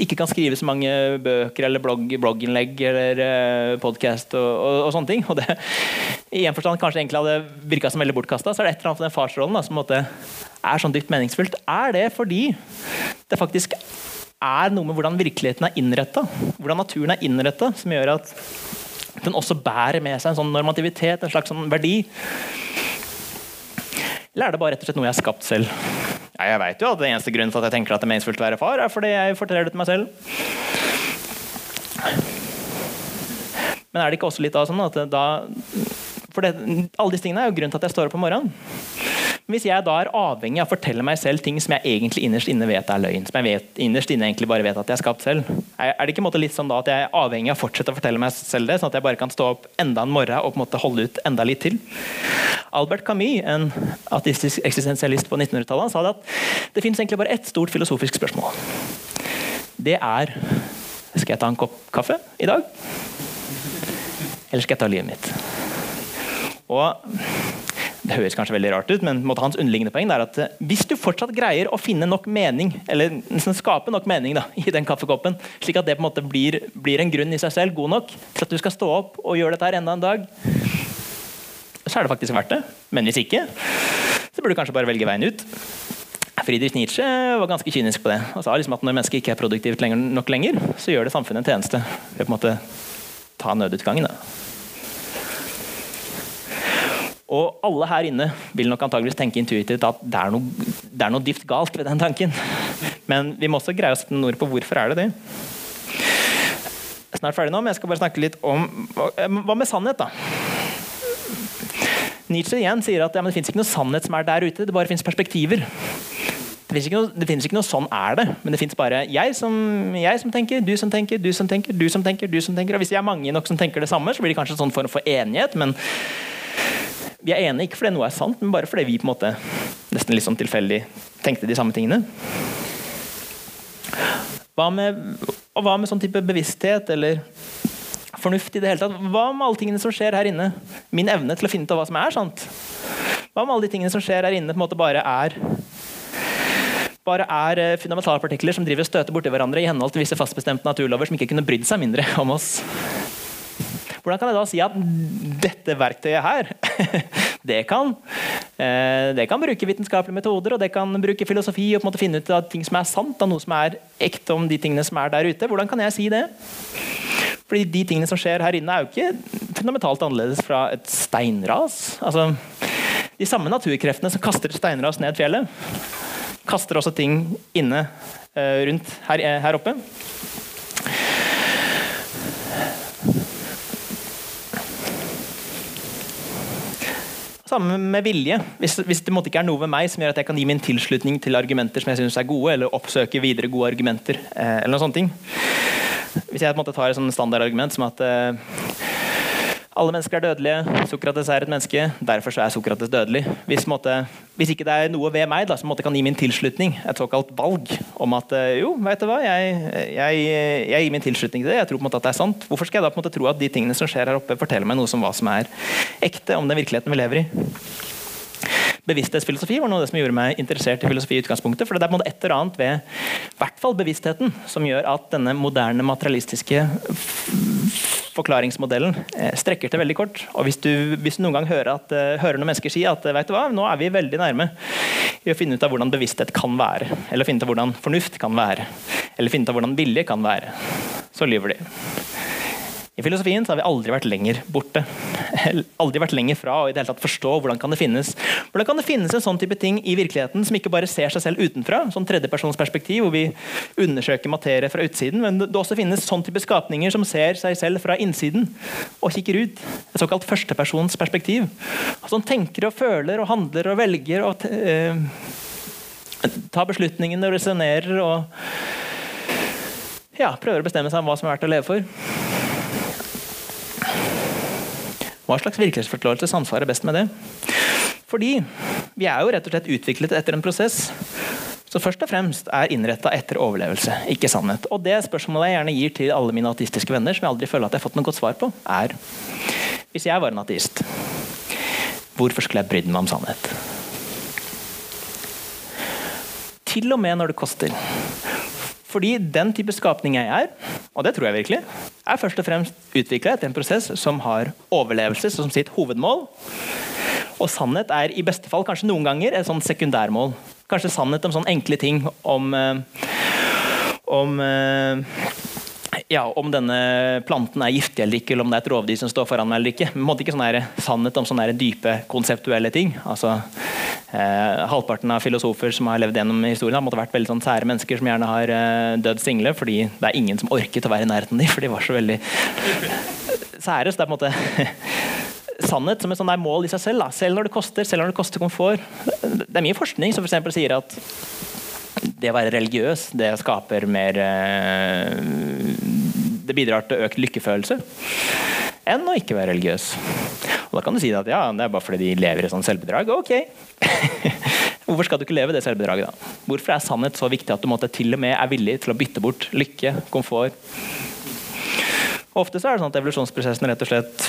ikke kan skrive så mange bøker eller blogg, blogginnlegg eller uh, podkast og, og, og, sånne ting. Og det i en forstand kanskje egentlig hadde virka som veldig bortkasta, så er det et eller annet for den farsrollen da, som måte, er sånn dypt meningsfullt. Er det fordi det faktisk er noe med hvordan virkeligheten er innretta, hvordan naturen er innretta, som gjør at den også bærer med seg en sånn normativitet, en slags sånn verdi. Eller er det bare rett og slett noe jeg har skapt selv? Ja, jeg vet jo at det eneste grunnen for at jeg tenker at det er meningsfullt å være far, er fordi jeg forteller det til meg selv. Men er det ikke også litt da sånn at da For det, alle disse tingene er jo grunnen til at jeg står opp om morgenen. Men Hvis jeg da er avhengig av å fortelle meg selv ting som jeg egentlig innerst inne vet er løgn, som jeg vet, innerst inne egentlig bare vet at jeg har skapt selv, er det ikke en måte litt sånn da at jeg er avhengig av å fortsette å fortelle meg selv det, sånn at jeg bare kan stå opp enda en morgen og på en måte holde ut enda litt til? Albert Camus, en ateistisk eksistensialist på 1900-tallet, sa det at det finnes egentlig bare ett stort filosofisk spørsmål. Det er Skal jeg ta en kopp kaffe i dag? Eller skal jeg ta livet mitt? Og det høres kanskje veldig rart ut, men hans underliggende poeng er at eh, hvis du fortsatt greier å finne nok mening, eller skape nok mening da, i den kaffekoppen, slik at det på en måte blir, blir, en grunn i seg selv god nok til at du skal stå opp og gjøre dette her enda en dag, så er det faktisk verdt det. Men hvis ikke, så burde du kanskje bare velge veien ut. Friedrich Nietzsche var ganske kynisk på det og sa liksom at når mennesket ikke er produktivt lenger, nok lenger, så gjør det samfunnet en tjeneste ved på en måte ta nødutgangen. da. Og alle her inne vil nok antageligvis tenke intuitivt at det er, noe, det er noe dypt galt ved den tanken. Men vi må også greie å sette noen ord på hvorfor er det det. Jeg er snart ferdig nå, men jeg skal bare snakke litt om Hva med sannhet, da? Nietzsche igjen sier at ja, det fins ikke noe sannhet som er der ute, det bare fins perspektiver. Det fins ikke, ikke, noe 'sånn er det', men det fins bare jeg som, jeg som, tenker, du som tenker, du som tenker, du som tenker. du som tenker. Og Hvis vi er mange nok som tenker det samme, så blir det kanskje en sånn form for enighet. men vi er enige ikke fordi noe er sant, men bare fordi vi på en måte nesten litt sånn tilfeldig tenkte de samme tingene. Hva med, og hva med sånn type bevissthet eller fornuft i det hele tatt? Hva med alle tingene som skjer her inne? Min evne til å finne ut av hva som er sant? Hva med alle de tingene som skjer her inne, på en måte bare er bare er eh, fundamentale partikler som driver og støter borti hverandre i henhold til visse fastbestemte naturlover som ikke kunne brydd seg mindre om oss? Hvordan kan jeg da si at dette verktøyet her, [LAUGHS] det kan, eh, det kan bruke vitenskapelige metoder og det kan bruke filosofi og på en måte finne ut av ting som er sant, av noe som er ekte om de tingene som er der ute? Hvordan kan jeg si det? Fordi de tingene som skjer her inne, er jo ikke fundamentalt annerledes fra et steinras. Altså, de samme naturkreftene som kaster steinras ned fjellet, kaster også ting inne eh, rundt her, her oppe. Samme med vilje. Hvis, hvis, det ikke er noe ved meg som gjør at jeg kan gi min tilslutning til argumenter som jeg synes er gode, eller oppsøke videre gode argumenter. Eh, eller sånne ting. Hvis jeg på en måte, tar et standardargument som at eh, alle mennesker er dødelige. Sokrates er et menneske, derfor er Sokrates dødelig. Hvis, måtte, hvis, ikke det er noe ved meg da, som kan gi min tilslutning, et såkalt valg om at eh, jo, vet du hva, jeg, jeg, jeg gir min tilslutning til det, jeg tror på en måte at det er sant, hvorfor skal jeg da på en måte tro at de tingene som skjer her oppe, forteller meg noe som hva som er ekte om den virkeligheten vi lever i? Bevissthetsfilosofi var noe av det som gjorde meg interessert i filosofi. i utgangspunktet, for Det er på en måte et eller annet ved hvert fall bevisstheten som gjør at denne moderne materialistiske forklaringsmodellen eh, strekker til veldig kort. Og Hvis du, hvis du noen gang hører, at, uh, hører, noen mennesker si at vet du hva, nå er vi veldig nærme i å finne ut av hvordan bevissthet kan være, eller finne ut av hvordan fornuft kan være, eller finne ut av hvordan vilje kan være, så lyver de. I filosofien har vi aldri vært lenger borte. [LAUGHS] Aldri vært lenger fra å i det hele tatt forstå hvordan kan det finnes Hvordan kan det finnes en sånn type ting i virkeligheten som ikke bare ser seg selv utenfra, sånn tredjepersonsperspektiv, hvor vi undersøker materie fra utsiden, men det også finnes sånn type skapninger som ser seg selv fra innsiden og kikker ut. Et såkalt førstepersonsperspektiv. Som tenker og føler og handler og velger og eh, tar beslutningene og resonnerer og ja, prøver å bestemme seg om hva som er verdt å leve for. Hva slags virkelighetsforståelse samsvarer best med det? Fordi vi er jo rett og slett utviklet etter en prosess som først og fremst er innretta etter overlevelse, ikke sannhet. Og det spørsmålet jeg gjerne gir til alle mine ateistiske venner, som jeg aldri føler at jeg har fått noe godt svar på, er Hvis jeg var en ateist, hvorfor skulle jeg brydd meg om sannhet? Til og med når det koster. Fordi den type skapning jeg er, og det tror jeg virkelig, er først og fremst utvikla etter en prosess som har overlevelse som sitt hovedmål. Og sannhet er i beste fall kanskje noen ganger et sånn sekundærmål. Kanskje sannhet om sånne enkle ting om, eh, om eh, ja, om denne planten er giftig eller ikke, eller om det er et rovdyr som står foran meg eller ikke. Men ikke sånn sannhet om sånne dype konseptuelle ting. Altså, Eh, halvparten av filosofer som har levd gjennom historien, har måtte vært veldig sånn sære mennesker som gjerne har eh, dødd single, fordi det er ingen som orket å være i nærheten av dem, for de var så veldig sære. Så det er på en måte [LAUGHS] sannhet som et sånt mål i seg selv. Da. Selv når det koster, selv når det koster komfort. Det er mye forskning som for sier at det å være religiøs, det skaper mer eh, Det bidrar til økt lykkefølelse enn å ikke være religiøs. Og Da kan du si at ja, det er bare fordi de lever i sånn selvbedrag. Ok. [LAUGHS] Hvorfor skal du ikke leve det selvbedraget, da? Hvorfor er sannhet så viktig at du måtte, til og med er villig til å bytte bort lykke, komfort? Ofte så er det sånn at evolusjonsprosessen rett og slett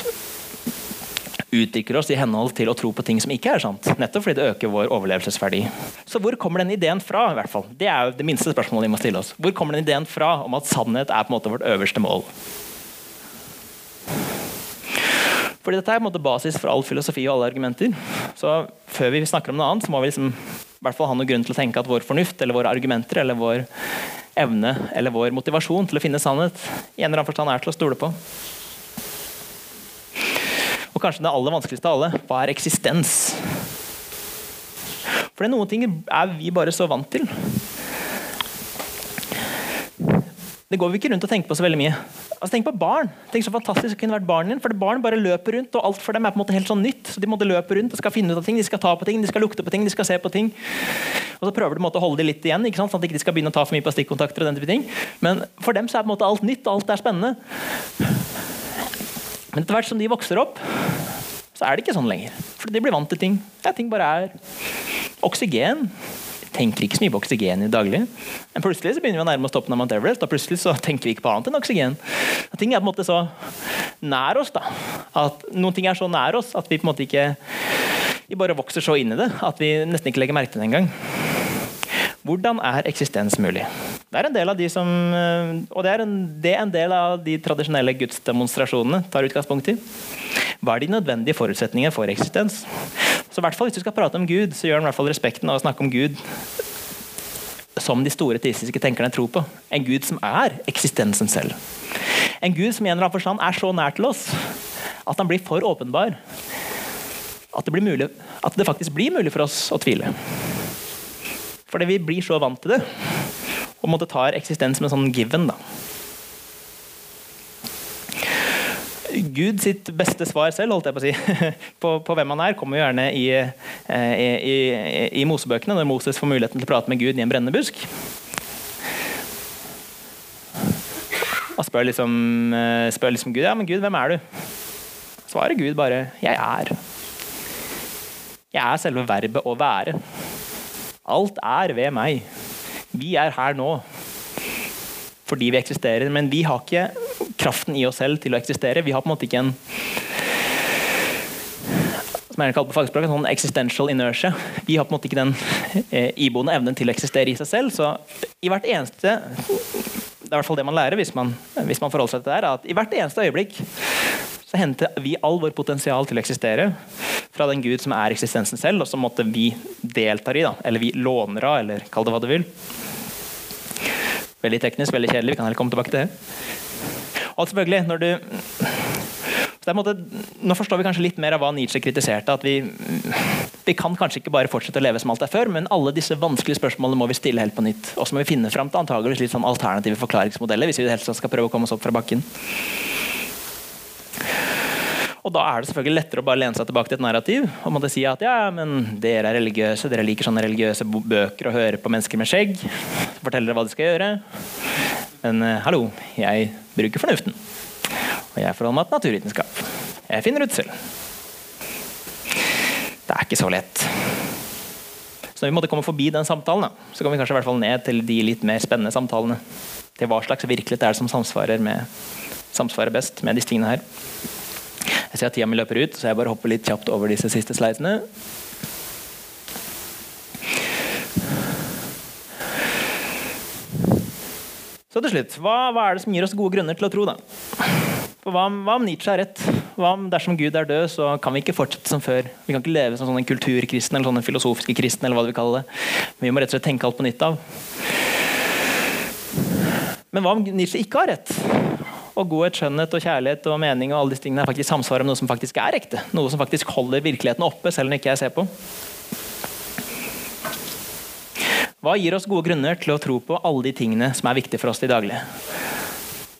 utvikler oss i henhold til å tro på ting som ikke er sant. Nettopp fordi det øker vår overlevelsesverdi. Så hvor kommer den ideen fra? i hvert fall? Det er jo det minste spørsmålet vi må stille oss. Hvor kommer den ideen fra om at sannhet er på en måte vårt øverste mål? Fordi dette er på en måte basis for all filosofi og alle argumenter. Så før vi snakker om noe annet, så må vi liksom, i hvert fall ha noen grunn til å tenke at vår fornuft eller våre argumenter eller vår evne eller vår motivasjon til å finne sannhet i en eller annen forstand er til å stole på. Og kanskje det aller vanskeligste av alle hva er eksistens? For det er noen ting er vi bare så vant til. Det går vi ikke rundt og tenker på så veldig mye. Altså, tenk på barn. Tenk så fantastisk det kunne vært barn din. For barn bare løper rundt, og alt for dem er på en måte helt sånn nytt. Så De måtte løpe rundt og skal finne ut av ting, de skal ta på ting, de skal lukte på ting, de skal se på ting. Og så prøver du å holde dem litt igjen, ikke sant? sånn at de ikke skal begynne å ta for mye på stikkontakter. og den type ting. Men for dem så er på en måte alt nytt, og alt er spennende. Men etter hvert som de vokser opp, så er det ikke sånn lenger. For de blir vant til ting. Ja, ting bare er oksygen tenker ikke så mye på oksygen i det daglige. Men plutselig så begynner vi å nærme oss toppen av Mount Everest, og plutselig så tenker vi ikke på annet enn oksygen. Ting er på en måte så nær oss da, at noen ting er så nær oss at vi på en måte ikke vi bare vokser så inn i det at vi nesten ikke legger merke til det engang. Hvordan er eksistens mulig? Det er en del av de som, og det er en, det er en del av de tradisjonelle gudsdemonstrasjonene tar utgangspunkt i. Hva er de nødvendige forutsetningene for eksistens? Så i hvert fall Hvis du skal prate om Gud, så gjør den i hvert fall respekten av å snakke om Gud som de store teistiske tenkerne tror på. En Gud som er eksistensen selv. En Gud som i en eller annen forstand er så nær til oss at han blir for åpenbar. At det, mulig, at det faktisk blir mulig for oss å tvile. Fordi vi blir så vant til det, og måtte ta eksistens som en sånn given. da. Gud sitt beste svar selv holdt jeg på å si, [LAUGHS] på, på hvem han er, kommer gjerne i, eh, i, i, i, Mosebøkene, når Moses får muligheten til å prate med Gud i en brennende busk. Og spør liksom, eh, spør liksom Gud ja, men Gud, hvem er du? Svarer Gud bare 'jeg er'. Jeg er selve verbet å være. Alt er ved meg. Vi er her nå fordi vi eksisterer. Men vi har ikke kraften i oss selv til å eksistere. Vi har på en måte ikke en som jeg kaller på fagspråk, en sånn existential inertia. Vi har på en måte ikke den eh, iboende evnen til å eksistere i seg selv. Så i hvert eneste Det er i hvert fall det man lærer hvis man, hvis man forholder seg til det her, at i hvert eneste øyeblikk så henter vi all vår potensial til å eksistere fra den Gud som er eksistensen selv, og som måtte vi deltar i, da, eller vi låner av, eller kall det hva du vil. Veldig teknisk, veldig kjedelig. Vi kan heller komme tilbake til det. Og selvfølgelig, når du måte, nå forstår vi kanskje litt mer av hva Nietzsche kritiserte. at vi, vi kan kanskje ikke bare fortsette å leve som alt er før, men alle disse vanskelige spørsmålene må vi stille helt på nytt. Og så må vi finne fram til antageligvis litt sånn alternative forklaringsmodeller hvis vi helst skal prøve å komme oss opp fra bakken. Og da er det selvfølgelig lettere å bare lene seg tilbake til et narrativ og måtte si at ja, men dere er religiøse, dere liker sånne religiøse bøker og hører på mennesker med skjegg. Forteller dere hva de skal gjøre. Men uh, hallo, jeg bruker fornuften. Og jeg forholder meg til naturvitenskap. Jeg finner ut selv. Det er ikke så lett. Så når vi måtte komme forbi den samtalen, da, så kommer vi kanskje i hvert fall ned til de litt mer spennende samtalene. Til hva slags virkelighet er som samsvarer, med, samsvarer best med disse tingene her. Ser at tida mi løper ut, så jeg bare hopper litt kjapt over disse siste slidene. Så til slutt, hva, hva, er det som gir oss gode grunner til å tro? da? For hva, hva, om Nietzsche har rett? Hva om dersom Gud er død, så kan vi ikke fortsette som før? Vi kan ikke leve som sånne kulturkristne eller sånne filosofiske kristne. eller hva vi kaller det. Vi må rett og slett tenke alt på nytt av. Men hva om Nietzsche ikke har rett? Og godhet, skjønnhet og kjærlighet og mening og alle disse tingene er faktisk samsvaret med noe som faktisk er ekte. Noe som faktisk holder virkeligheten oppe, selv om ikke jeg ser på. Hva gir oss gode grunner til å tro på alle de tingene som er viktige for oss i daglig?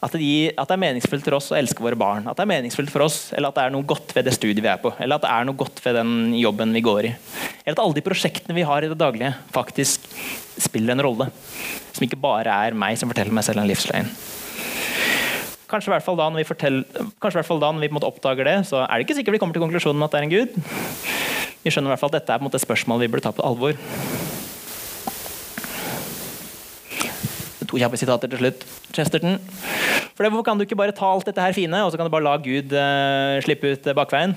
At det, gir, at det, er meningsfullt for oss å elske våre barn. At det er meningsfullt for oss, eller at det er noe godt ved det studiet vi er på. Eller at det er noe godt ved den jobben vi går i. Eller at alle de prosjektene vi har i det daglige, faktisk spiller en rolle. Som ikke bare er meg som forteller meg selv en livsløgn. Kanskje i hvert fall da når vi, da når vi oppdager det, så er det ikke sikkert vi kommer til konklusjonen at det er en gud. Vi skjønner i hvert fall at dette er et spørsmål vi burde ta på alvor. To kjappe sitater til slutt. Chesterton. For Hvorfor kan du ikke bare ta alt dette her fine, og så kan du bare la Gud uh, slippe ut bakveien?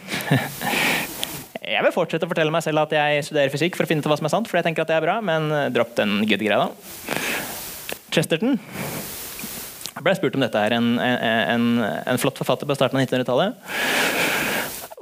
[LAUGHS] jeg vil fortsette å fortelle meg selv at jeg studerer fysikk for å finne ut hva som er sant, for jeg tenker at det er bra, men uh, dropp den Gud-greia. Chesterton ble spurt om dette her, en, en, en flott forfatter på starten av 1900-tallet.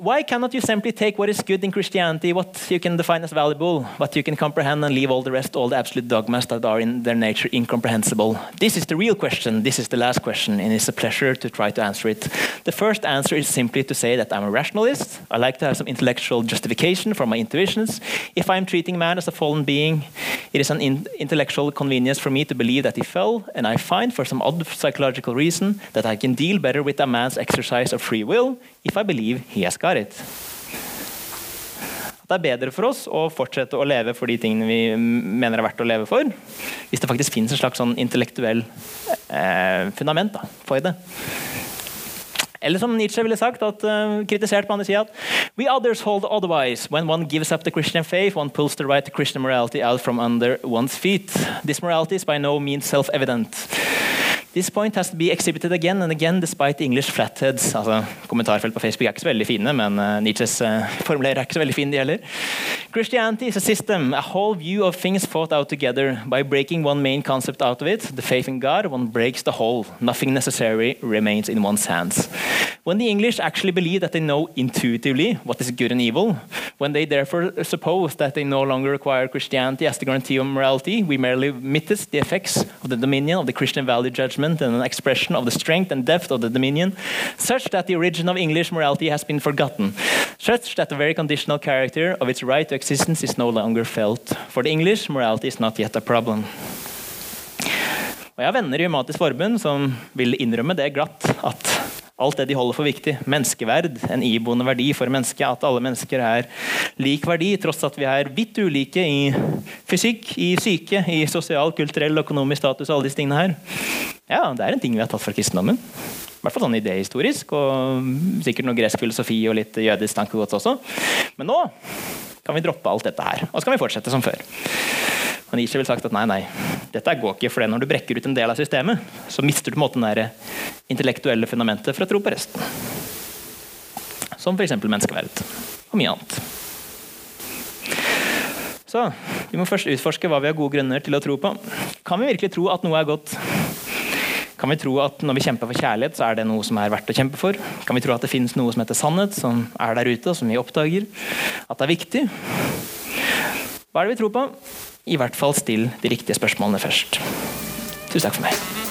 Why cannot you simply take what is good in Christianity, what you can define as valuable, what you can comprehend, and leave all the rest, all the absolute dogmas that are in their nature incomprehensible? This is the real question. This is the last question, and it's a pleasure to try to answer it. The first answer is simply to say that I'm a rationalist. I like to have some intellectual justification for my intuitions. If I'm treating man as a fallen being, it is an in intellectual convenience for me to believe that he fell, and I find, for some odd psychological reason, that I can deal better with a man's exercise of free will if I believe he has got it. det er bedre for oss å fortsette å leve for de tingene vi mener er verdt å leve for, hvis det faktisk finnes en slags sånn intellektuell eh, fundament da, for det. Eller som Nietzsche ville sagt, at, uh, kritisert på andre sida We others hold otherwise. When one gives up the Christian faith, one pulls the right to Christian morality out from under one's feet. This morality is by no means self-evident. This point has to be exhibited again and again despite English flatheads. Altså, kommentarfelt på Facebook er ikke så veldig fine, men uh, Nietzsches [LAUGHS] uh, formulerer er ikke så veldig fine, de heller. Christianity is a system, a whole view of things thought out together. By breaking one main concept out of it, the faith in God, one breaks the whole. Nothing necessary remains in one's hands. When the English actually believe that they know intuitively what is good and evil, when they therefore suppose that they no longer require Christianity as the guarantee of morality, we merely mitigate the effects of the dominion of the Christian value judgment and an expression of the strength and depth of the dominion, such that the origin of English morality has been forgotten, such that the very conditional character of its right to existence is no longer felt. For the English, morality is not yet a problem. Og Jeg har venner i Humatisk Forbund som vil innrømme det glatt at alt det de holder for viktig, menneskeverd, en iboende verdi for mennesket, at alle mennesker er lik verdi, tross at vi er vidt ulike i fysikk, i syke, i sosial, kulturell, økonomisk status og alle disse tingene her. Ja, det er en ting vi har tatt fra kristendommen. I hvert fall sånn idehistorisk, og sikkert noe gresk filosofi og litt jødisk tankegods også. Men nå kan vi droppe alt dette her, og så kan vi fortsette som før. Men Nietzsche ville sagt at nei, nei, dette går ikke, for når du brekker ut en del av systemet, så mister du på en måte det intellektuelle fundamentet for å tro på resten. som f.eks. menneskeverd og mye annet. Så vi må først utforske hva vi har gode grunner til å tro på. Kan vi virkelig tro at noe er godt? Kan vi tro at når vi kjemper for kjærlighet, så er det noe som er verdt å kjempe for? Kan vi tro at det finnes noe som heter sannhet, som er der ute, og som vi oppdager? At det er viktig? Hva er det vi tror på? I hvert fall still de riktige spørsmålene først. Tusen takk for meg.